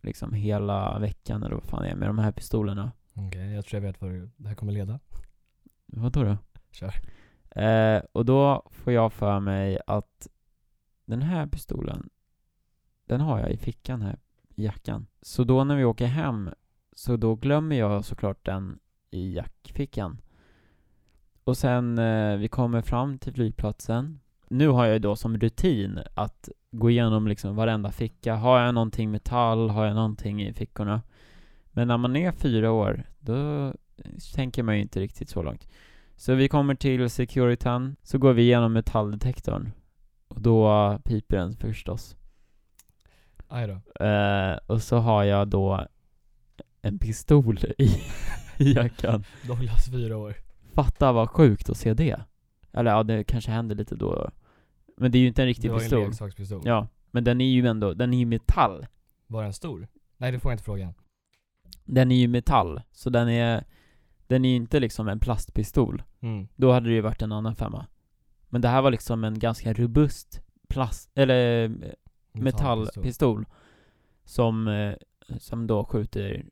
liksom hela veckan, eller vad fan det är, med de här pistolerna. Okej, jag tror jag vet vad det här kommer leda. Vadå då? Kör. Eh, och då får jag för mig att den här pistolen, den har jag i fickan här, i jackan. Så då när vi åker hem, så då glömmer jag såklart den i jackfickan. Och sen, eh, vi kommer fram till flygplatsen. Nu har jag ju då som rutin att gå igenom liksom varenda ficka. Har jag någonting metall? Har jag någonting i fickorna? Men när man är fyra år, då tänker man ju inte riktigt så långt. Så vi kommer till Securitan, så går vi igenom metalldetektorn. Och då piper den förstås. Aj då. Eh, och så har jag då en pistol i, i jackan. Douglas fyra år. Fatta vad sjukt att se det. Eller ja, det kanske händer lite då och då. Men det är ju inte en Det riktig var ju en pistol. leksakspistol. Ja, men den är ju ändå, den är ju metall. Var den stor? Nej det får jag inte frågan. Den är ju metall, så den är, den är ju inte liksom en plastpistol. Mm. Då hade det ju varit en annan femma. Men det här var liksom en ganska robust plast, eller eh, metallpistol som, eh, som då skjuter,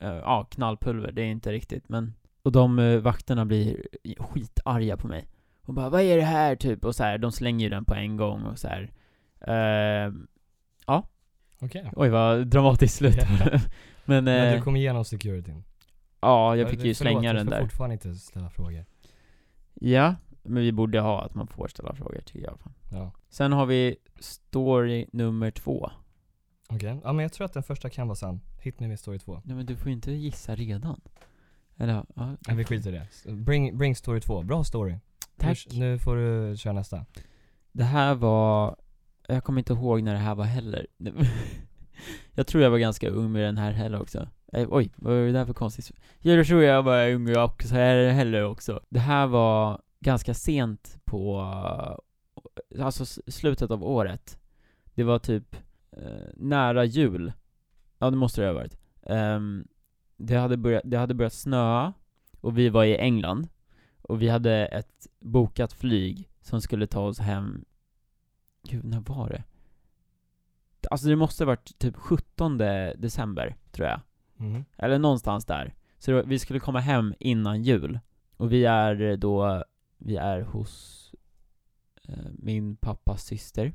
eh, ja, knallpulver, det är inte riktigt men och de vakterna blir skitarga på mig och bara 'Vad är det här?' typ och så här, de slänger ju den på en gång och så här. Eh, Okej. oj vad dramatiskt slut Ja. Men, Men eh, du kom igenom securityn? ja, jag Ja, fick ju förlåt, slänga den Jag där får fortfarande inte ställa frågor. Ja, men vi borde ha att man får ställa frågor tycker jag. Ja. Sen har vi story nummer två Okej, ja men jag tror att den första kan vara sann. Hit me med story två. Nej men du får ju inte gissa redan Eller ja, Nej vi skiter i det. Bring, bring story två. Bra story. Tack Nu, nu får du köra nästa. Det här var, jag kommer inte ihåg när det här var heller Jag tror jag var ganska ung med den här heller också. Eh, Oj, vad är det där för konstigt? Jag tror jag var ung också här heller också. Det här var ganska sent på, eh, alltså slutet av året. Det var typ eh, nära jul. Ja det måste det ha varit. Um, det, hade börjat, det hade börjat snöa och vi var i England och vi hade ett bokat flyg som skulle ta oss hem. Gud, när var det? Alltså det måste ha varit typ 17 december, tror jag. Mhm. Eller någonstans där. Så var, vi skulle komma hem innan jul. Och vi är då, vi är hos eh, min pappas syster.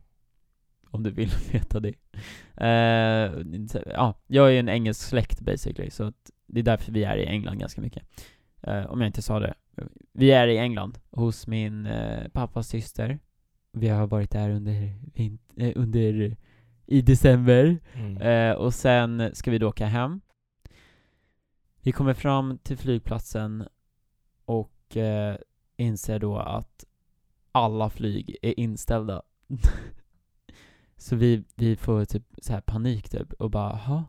Om du vill veta det. Eh, Ja, jag är en engelsk släkt basically. Så att det är därför vi är i England ganska mycket. Eh, Om jag inte sa det. Vi är i England hos min eh, pappas syster. Vi har varit där under, eh, under i december Mm. Eh, och sen ska vi då åka hem. Vi kommer fram till flygplatsen och eh, inser då att alla flyg är inställda. så vi, vi får typ så här panik typ och bara, ha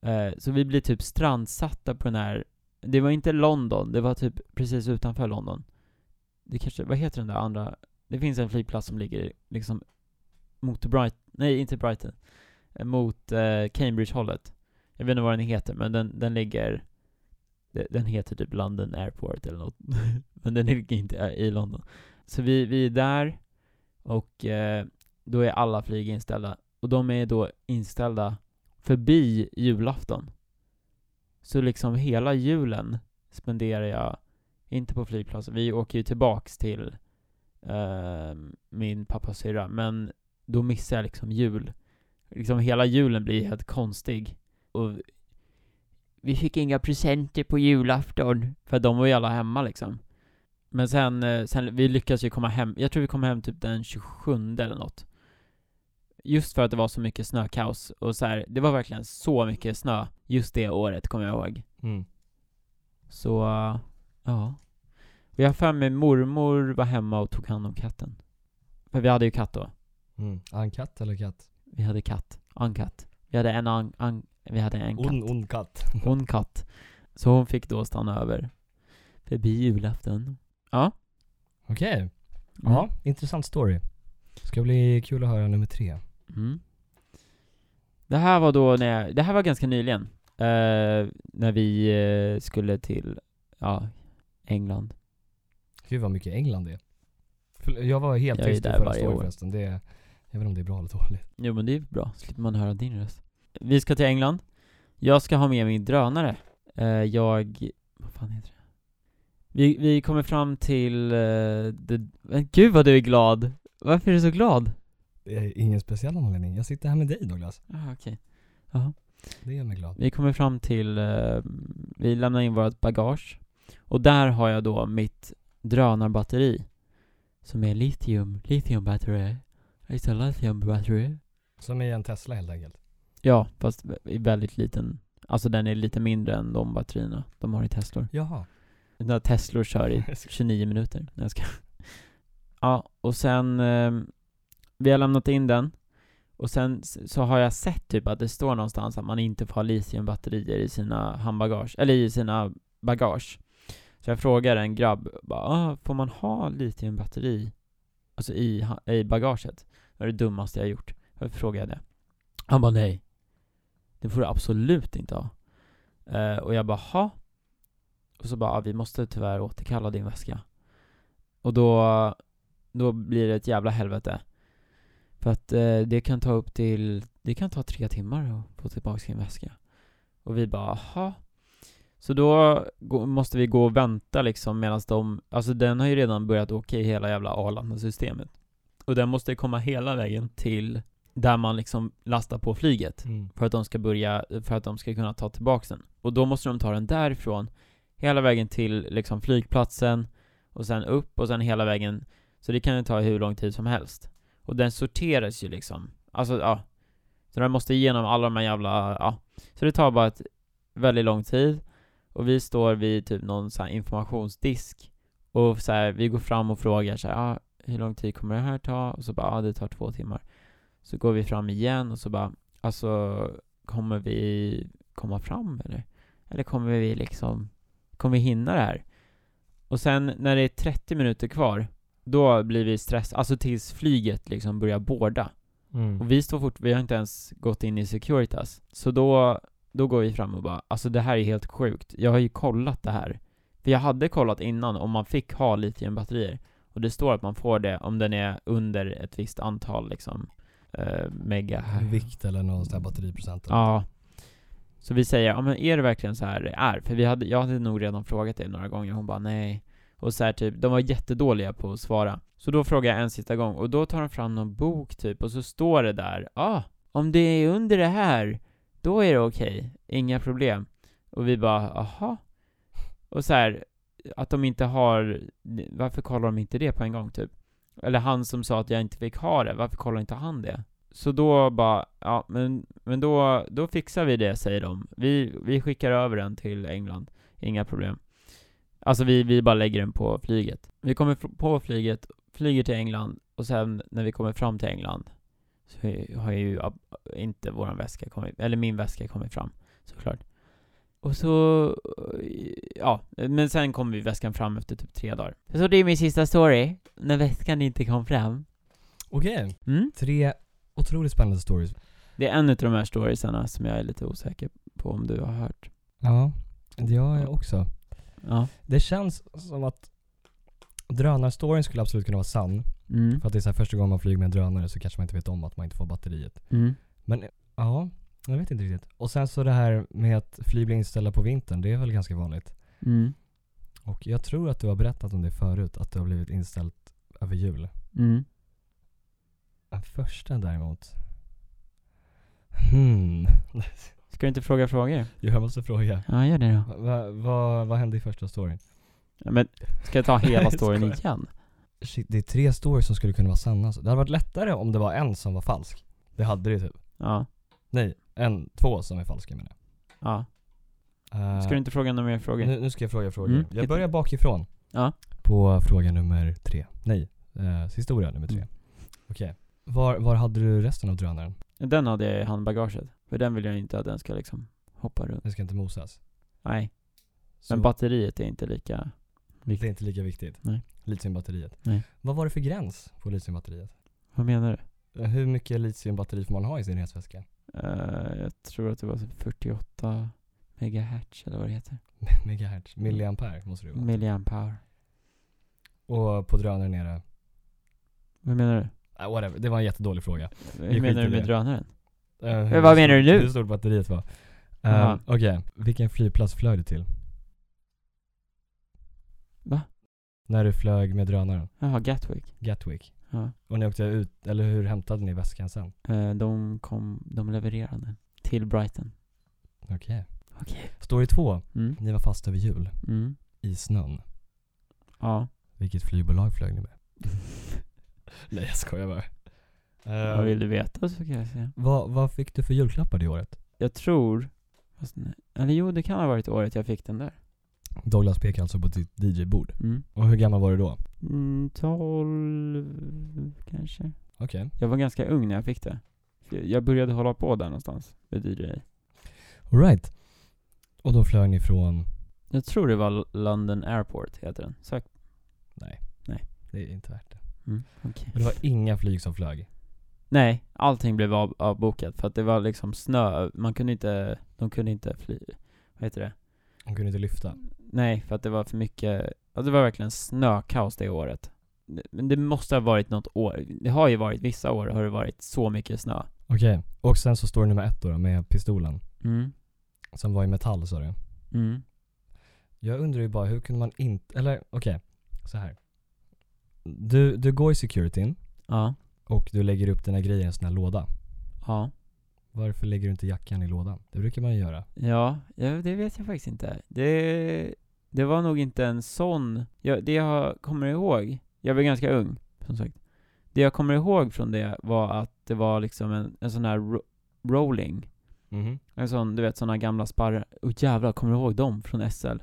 eh, Så vi blir typ strandsatta på den här, det var inte London, det var typ precis utanför London. Det kanske, vad heter den där andra? Det finns en flygplats som ligger liksom mot Brighton, nej inte Brighton, eh, mot eh, Cambridge-hållet. Jag vet inte vad den heter, men den, den ligger, den heter typ London Airport eller något. men den ligger inte i London. Så vi, vi är där, och eh, då är alla flyg inställda. Och de är då inställda förbi julafton. Så liksom hela julen spenderar jag inte på flygplatsen. Vi åker ju tillbaks till eh, min pappas syrra, men då missar jag liksom jul. Liksom hela julen blir helt konstig. Och vi fick inga presenter på julafton, för de var ju alla hemma liksom. Men sen, eh, sen, vi lyckades ju komma hem, jag tror vi kom hem typ den 27 eller något. Just för att det var så mycket snökaos, och så här, det var verkligen så mycket snö just det året, kommer jag ihåg. Mm. Så, ja. Och jag har för mig mormor var hemma och tog hand om katten. För vi hade ju katt då. Mm. En katt eller katt? Vi hade katt. En katt. Vi hade en an, an, vi hade en katt. On, on katt. Hon katt. Så hon fick då stanna över. Förbi julafton. Ja. Okej. Mm. Ja, intressant story. Ska bli kul att höra nummer tre. Mm. Det här var då när jag, det här var ganska nyligen. Eh, när vi eh, skulle till, ja, England. Gud vad mycket England det är. Jag var helt Jag tyst i förra storyn förresten. Det är, jag vet inte om det är bra eller dåligt. Jo men det är bra, slipper man höra din röst. Vi ska till England. Jag ska ha med min drönare. Eh, jag, vad fan heter det? Vi, vi kommer fram till, eh, det, men gud vad du är glad! Varför är du så glad? Det är ingen speciell anledning. Jag sitter här med dig Douglas. Ah, okej. Jaha. Det gör mig glad. Vi kommer fram till, eh, vi lämnar in vårt bagage. Och där har jag då mitt drönarbatteri. Som är litium, lithium battery. It's a lithium battery. Som i en Tesla helt enkelt. Ja, fast i väldigt liten. Alltså den är lite mindre än de batterierna de har i Teslor. Jaha. När Teslor kör i 29 minuter. när jag ska. Ja, och sen, eh, vi har lämnat in den. Och sen så har jag sett typ att det står någonstans att man inte får ha litiumbatterier i sina handbagage, eller i sina bagage. Så jag frågar en grabb, bara, ah, får man ha litiumbatteri alltså i, i bagaget? Vad är det dummaste jag har gjort. Jag frågade det. Han bara nej. Det får du absolut inte ha. Uh, och jag bara, ha? Och så bara, ah, vi måste tyvärr återkalla din väska. Och då, då blir det ett jävla helvete. För att uh, det kan ta upp till, det kan ta tre timmar att få tillbaka sin väska. Och vi bara, aha. Så då måste vi gå och vänta liksom medan de, alltså den har ju redan börjat åka i hela jävla Arlanda-systemet. Och den måste komma hela vägen till där man liksom lastar på flyget Mm. för att de ska börja, för att de ska kunna ta tillbaks den. Och då måste de ta den därifrån, hela vägen till liksom flygplatsen, och sen upp och sen hela vägen, så det kan ju ta hur lång tid som helst. Och den sorteras ju liksom, alltså ja. Så den måste igenom alla de här jävla, ja. Så det tar bara ett väldigt lång tid, och vi står vid typ någon sån här informationsdisk, och så här, vi går fram och frågar så här, ja, hur lång tid kommer det här ta? Och så bara, ja det tar två timmar. Så går vi fram igen och så bara, alltså kommer vi komma fram eller? Eller kommer vi liksom, kommer vi hinna det här? Och sen när det är 30 minuter kvar, då blir vi stressade, alltså tills flyget liksom börjar båda. Mm. Och vi står fort, vi har inte ens gått in i Securitas. Så då, då går vi fram och bara, alltså det här är helt sjukt. Jag har ju kollat det här. För jag hade kollat innan om man fick ha litiumbatterier. Och det står att man får det om den är under ett visst antal liksom, eh, mega. Vikt eller någon sån här batteriprocent. eller Ja. Så vi säger, ja men är det verkligen så här det är? För vi hade, jag hade nog redan frågat det några gånger, hon bara nej. Och så här typ, de var jättedåliga på att svara. Så då frågar jag en sista gång, och då tar de fram någon bok typ, och så står det där, ah, om det är under det här, då är det okej, inga problem. Och vi bara, aha. Och så här, att de inte har, varför kollar de inte det på en gång typ? Eller han som sa att jag inte fick ha det, varför kollar inte han det? Så då bara, ja men, men då, då fixar vi det säger de. Vi, vi skickar över den till England, inga problem. Alltså vi, vi bara lägger den på flyget. Vi kommer på flyget, flyger till England, och sen när vi kommer fram till England så har ju inte våran väska kommit, eller min väska kommit fram, såklart. Och så, ja, men sen kommer vi väskan fram efter typ tre dagar. Så det är min sista story, när väskan inte kom fram. Okej. Mm? Tre Otroligt spännande stories. Det är en av de här storiesarna som jag är lite osäker på om du har hört. Ja, det har jag också. Ja. Det känns som att drönarstoryn skulle absolut kunna vara sann. Mm. För att det är så här första gången man flyger med en drönare så kanske man inte vet om att man inte får batteriet. Mm. Men ja, jag vet inte riktigt. Och sen så det här med att flyg blir inställda på vintern, det är väl ganska vanligt. Mm. Och jag tror att du har berättat om det förut, att det har blivit inställt över jul. Mm. Den första däremot. Hmm. Ska du inte fråga frågor? Jag måste fråga. Ja, gör det då. Vad va, va, hände i första storyn? Ja, men ska jag ta hela storyn igen? Shit, det är tre stories som skulle kunna vara sanna. Det hade varit lättare om det var en som var falsk. Det hade det typ. Ja. Nej, en, två som är falska menar Ja. jag. Ska du inte fråga några mer frågor? nu, nu ska jag fråga frågor. Mm. Jag börjar bakifrån. Ja. På fråga nummer tre. Nej, eh, historia nummer tre. Mm. Okej. Var, var hade du resten av drönaren? Den hade jag i handbagaget. För den vill jag inte att den ska liksom hoppa runt. Den ska inte mosas. Nej. Så Men batteriet är inte lika... det är inte lika viktigt. Nej. Litiumbatteriet. Nej. Vad var det för gräns på litiumbatteriet? Vad menar du? Eh, Hur mycket litiumbatteri får man ha i sin resväska? Eh, jag tror att det var typ 48 megahertz eller vad det heter. Megahertz? Milliampere måste det vara. Milliampere. Och på drönaren är det? Vad menar du? Ah, whatever, det var en jättedålig fråga. Hur menar du med det. drönaren? Men vad menar du nu? Hur stort batteriet var. Um, Okej, vilken flygplats flög du till? Va? När du flög med drönaren? Jaha, Gatwick. Gatwick. Ja. Och ni åkte ut, eller hur hämtade ni väskan sen? Eh, de kom, de levererade. Till Brighton. Okej. Okej. Story två. Mm. Ni var fast över jul. Mm. I snön. Ja. Vilket flygbolag flög ni med? Nej jag skojar bara. Vad Uh, vill du veta så kan jag säga. vad, vad fick du för julklappar det året? Jag tror, fast nej. eller jo det kan ha varit året jag fick den där. Douglas pekar alltså på ditt DJ-bord. Mm. Och hur gammal var du då? Mm, 12 kanske. Okej. Jag var ganska ung när jag fick det. Jag började hålla på där någonstans, med DJ. Alright. Och då flög ni från? Jag tror det var London Airport, heter den. Sök. Nej. Nej. Det är inte värt det. Mm, okej. Men det var inga flyg som flög? Nej, allting blev av, avbokat för att det var liksom snö, man kunde inte, de kunde inte fly, vad heter det? De kunde inte lyfta? Nej, för att det var för mycket, ja, det var verkligen snökaos det året. Men det måste ha varit något år, det har ju varit, vissa år har det varit så mycket snö. Okej. Och sen så står det nummer ett då, med pistolen. Mm, Som var i metall sa du? mm, Jag undrar ju bara, hur kunde man inte, eller okej, så här. Du, du går i securityn ja, och du lägger upp dina grejer i en sån här låda. ja. Varför lägger du inte jackan i lådan? Det brukar man ju göra. Ja, ja, det vet jag faktiskt inte. Det, det var nog inte en sån, jag, det jag kommer ihåg, jag var ganska ung, som sagt. Det jag kommer ihåg från det var att det var liksom en, en sån här ro- rolling, Mhm. en sån, du vet såna gamla spärrar, oh jävlar, kommer du ihåg dem från SL?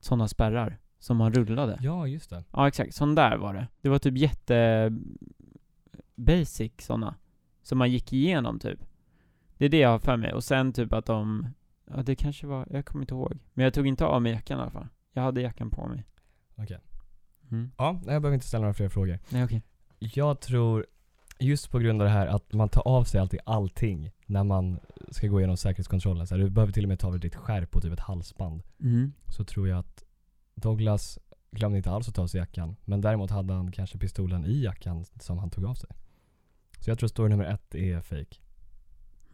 Såna spärrar, som man rullade. Ja, just det. Ja exakt, sån där var det. Det var typ jätte basic såna. Som man gick igenom typ. Det är det jag har för mig. Och sen typ att de, ja det kanske var, jag kommer inte ihåg. Men jag tog inte av mig jackan i alla fall. Jag hade jackan på mig. Okej. Mm. Ja, jag behöver inte ställa några fler frågor. Nej okej. Jag tror, just på grund av det här att man tar av sig alltid allting när man ska gå igenom säkerhetskontrollen. Så här, du behöver till och med ta av dig ditt skärp och typ ett halsband. Mm. Så tror jag att Douglas glömde inte alls att ta av sig jackan. Men däremot hade han kanske pistolen i jackan som han tog av sig. Så jag tror story nummer ett är fake.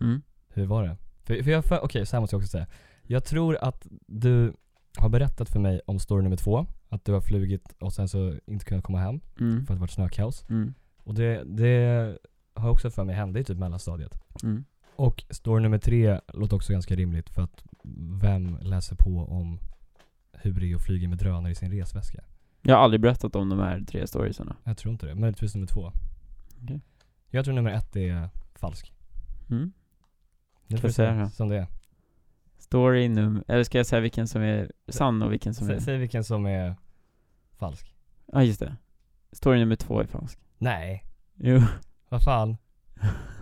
Mm. Hur var det? För, för jag, för, okej så här måste jag också säga. Jag tror att du har berättat för mig om story nummer två. Att du har flugit och sen så inte kunnat komma hem Mm. för att det varit snökaos. Mm. Och det, det har också för mig hände i typ mellanstadiet. Mm. Och story nummer tre låter också ganska rimligt för att vem läser på om hur det är att flyga med drönare i sin resväska? Jag har aldrig berättat om de här tre storiesarna. Jag tror inte det. Möjligtvis nummer två. Okej. Jag tror nummer ett är falsk. Mm. Nu får vi säga som det är. Story num, eller ska jag säga vilken som är sann och vilken som Sä, är... säg vilken som är falsk. Ja just det. Story nummer två är falsk. Nej, Jo. vad fan.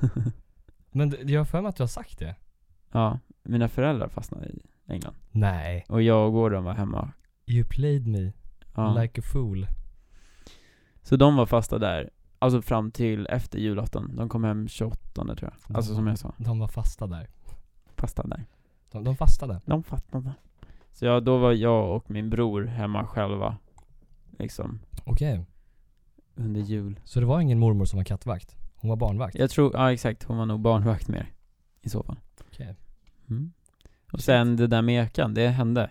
Men jag har för mig att du har sagt det. ja, mina föräldrar fastnade i England. Nej. Och jag och Gordon var hemma. You played me Ja. like a fool. Så de var fasta där. Alltså fram till efter julafton. De kom hem 28 tror jag. Alltså som jag sa. De var fasta där. Fasta där. De, de fastade. De fattade. Så ja, då var jag och min bror hemma själva. Liksom. Okej. Under jul. Så det var ingen mormor som var kattvakt? Hon var barnvakt? Jag tror, ja exakt, hon var nog barnvakt mer. I så fall. Okej. Mm. Och sen det där med jackan, det hände.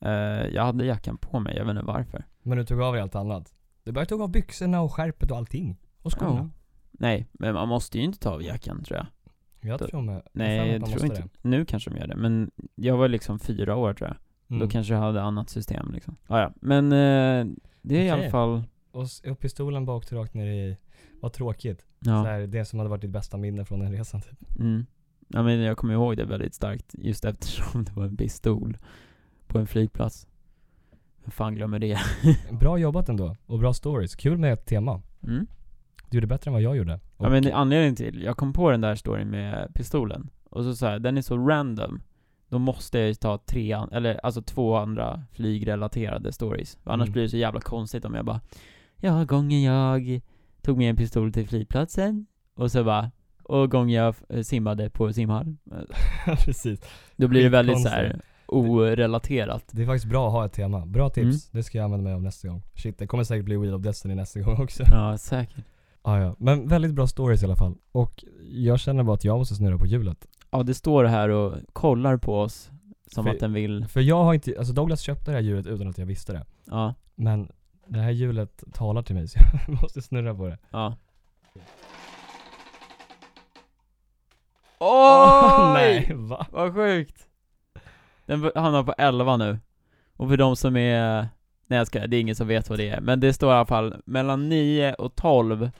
Eh, jag hade jackan på mig, jag vet inte varför. Men du tog av dig allt annat? Du började ta av byxorna och skärpet och allting? Och skorna? Ja. Nej, men man måste ju inte ta av jackan tror jag. Jag Då- tror med. Nej, jag man tror måste inte. Nu kanske de gör det, men jag var liksom fyra år tror jag. det. Mm. Då kanske jag hade annat system liksom. Ah, ja, men eh, det är i alla fall, Och, s- och pistolen bara åkte rakt ner i, vad tråkigt. ja. Så här, det som hade varit ditt bästa minne från den resan typ. Mm. Ja men jag kommer ihåg det väldigt starkt, just eftersom det var en pistol på en flygplats. Hur fan glömmer det? Bra jobbat ändå, och bra stories. Kul med ett tema. Mm. Du gjorde bättre än vad jag gjorde. Ja men det- anledningen till, jag kom på den där storyn med pistolen, och så såhär, den är så random Då måste jag ju ta tre, an- eller alltså två andra flygrelaterade stories Annars Mm. blir det så jävla konstigt om jag bara Ja, gången jag tog med en pistol till flygplatsen Och så bara Och gången jag simmade på simhall Precis. Då blir det väldigt så Skitkonstigt. här orelaterat Det är faktiskt bra att ha ett tema. Bra tips. Mm. Det ska jag använda mig av nästa gång. Shit, det kommer säkert bli Wheel of Destiny nästa gång också. Ja, säkert Ah, ja. Men väldigt bra stories i alla fall. Och jag känner bara att jag måste snurra på hjulet. Ja, det står här och kollar på oss Som För- att den vill, För jag har inte, alltså Douglas köpte det här hjulet utan att jag visste det. ja, Men det här hjulet talar till mig så jag måste snurra på det. ja Oj! nej, va? Vad sjukt! Den hamnar på 11 nu. Och för de som är... Nej jag ska, det är ingen som vet vad det är. Men det står i alla fall, mellan 9 och 12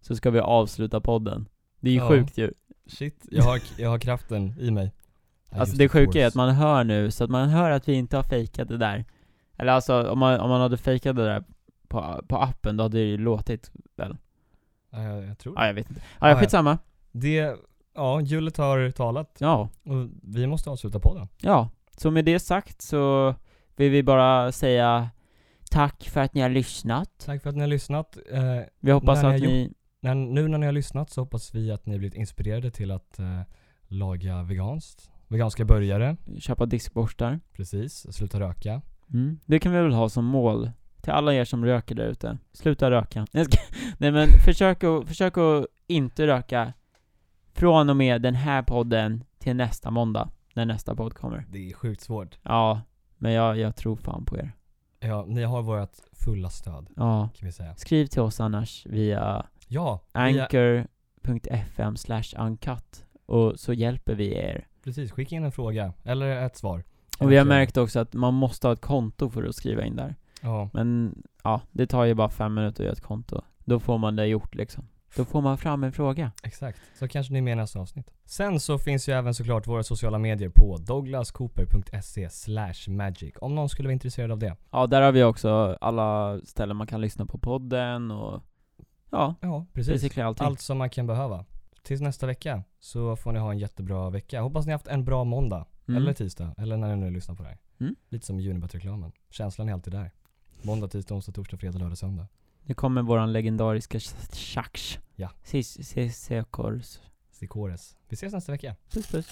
så ska vi avsluta podden. Det är ju Ja. sjukt ju. Shit, jag har, jag har kraften i mig. I Alltså det sjuka är att man hör nu, så att man hör att vi inte har fejkat det där. Eller alltså, om man, om man hade fejkat det där på, på appen, då hade det ju låtit väl? Ja, jag, jag tror Ja, jag vet inte. Ja, Ja, skitsamma. Det, ja, hjulet har talat. Ja, Och vi måste avsluta podden. ja. Så med det sagt så vill vi bara säga tack för att ni har lyssnat. Tack för att ni har lyssnat. Eh, Vi hoppas att ni, när, nu när ni har lyssnat så hoppas vi att ni blivit inspirerade till att eh, laga veganskt. Veganska burgare, köpa diskborstar. precis. Sluta röka. Mm. Det kan vi väl ha som mål. Till alla er som röker där ute. Sluta röka. Nej men försök att, försök att inte röka från och med den här podden till nästa måndag. När nästa podd kommer. Det är sjukt svårt. Ja, men jag, jag tror fan på er. Ja, ni har vårt fulla stöd, Ja. kan vi säga. Skriv till oss annars via Ja, anchor.fm slash uncut och så hjälper vi er. precis. Skicka in en fråga, eller ett svar. Och vi har märkt också att man måste ha ett konto för att skriva in där. Ja, Men ja, det tar ju bara fem minuter att göra ett konto. Då får man det gjort liksom. Då får man fram en fråga. exakt. Så kanske ni med nästa avsnitt. Sen så finns ju även såklart våra sociala medier på douglascooper.se magic. Om någon skulle vara intresserad av det. Ja, där har vi också alla ställen man kan lyssna på podden och ja, Ja, precis. allting. Allt som man kan behöva. Tills nästa vecka så får ni ha en jättebra vecka. Hoppas ni haft en bra måndag. Mm. Eller tisdag. Eller när ni nu lyssnar på det här. Mm. Lite som Unibet-reklamen. Känslan är alltid där. Måndag, tisdag, onsdag, torsdag, fredag, lördag, söndag. Nu kommer våran legendariska Shax. Ja. Sisekors. Sikores. Vi ses nästa vecka. Puss puss.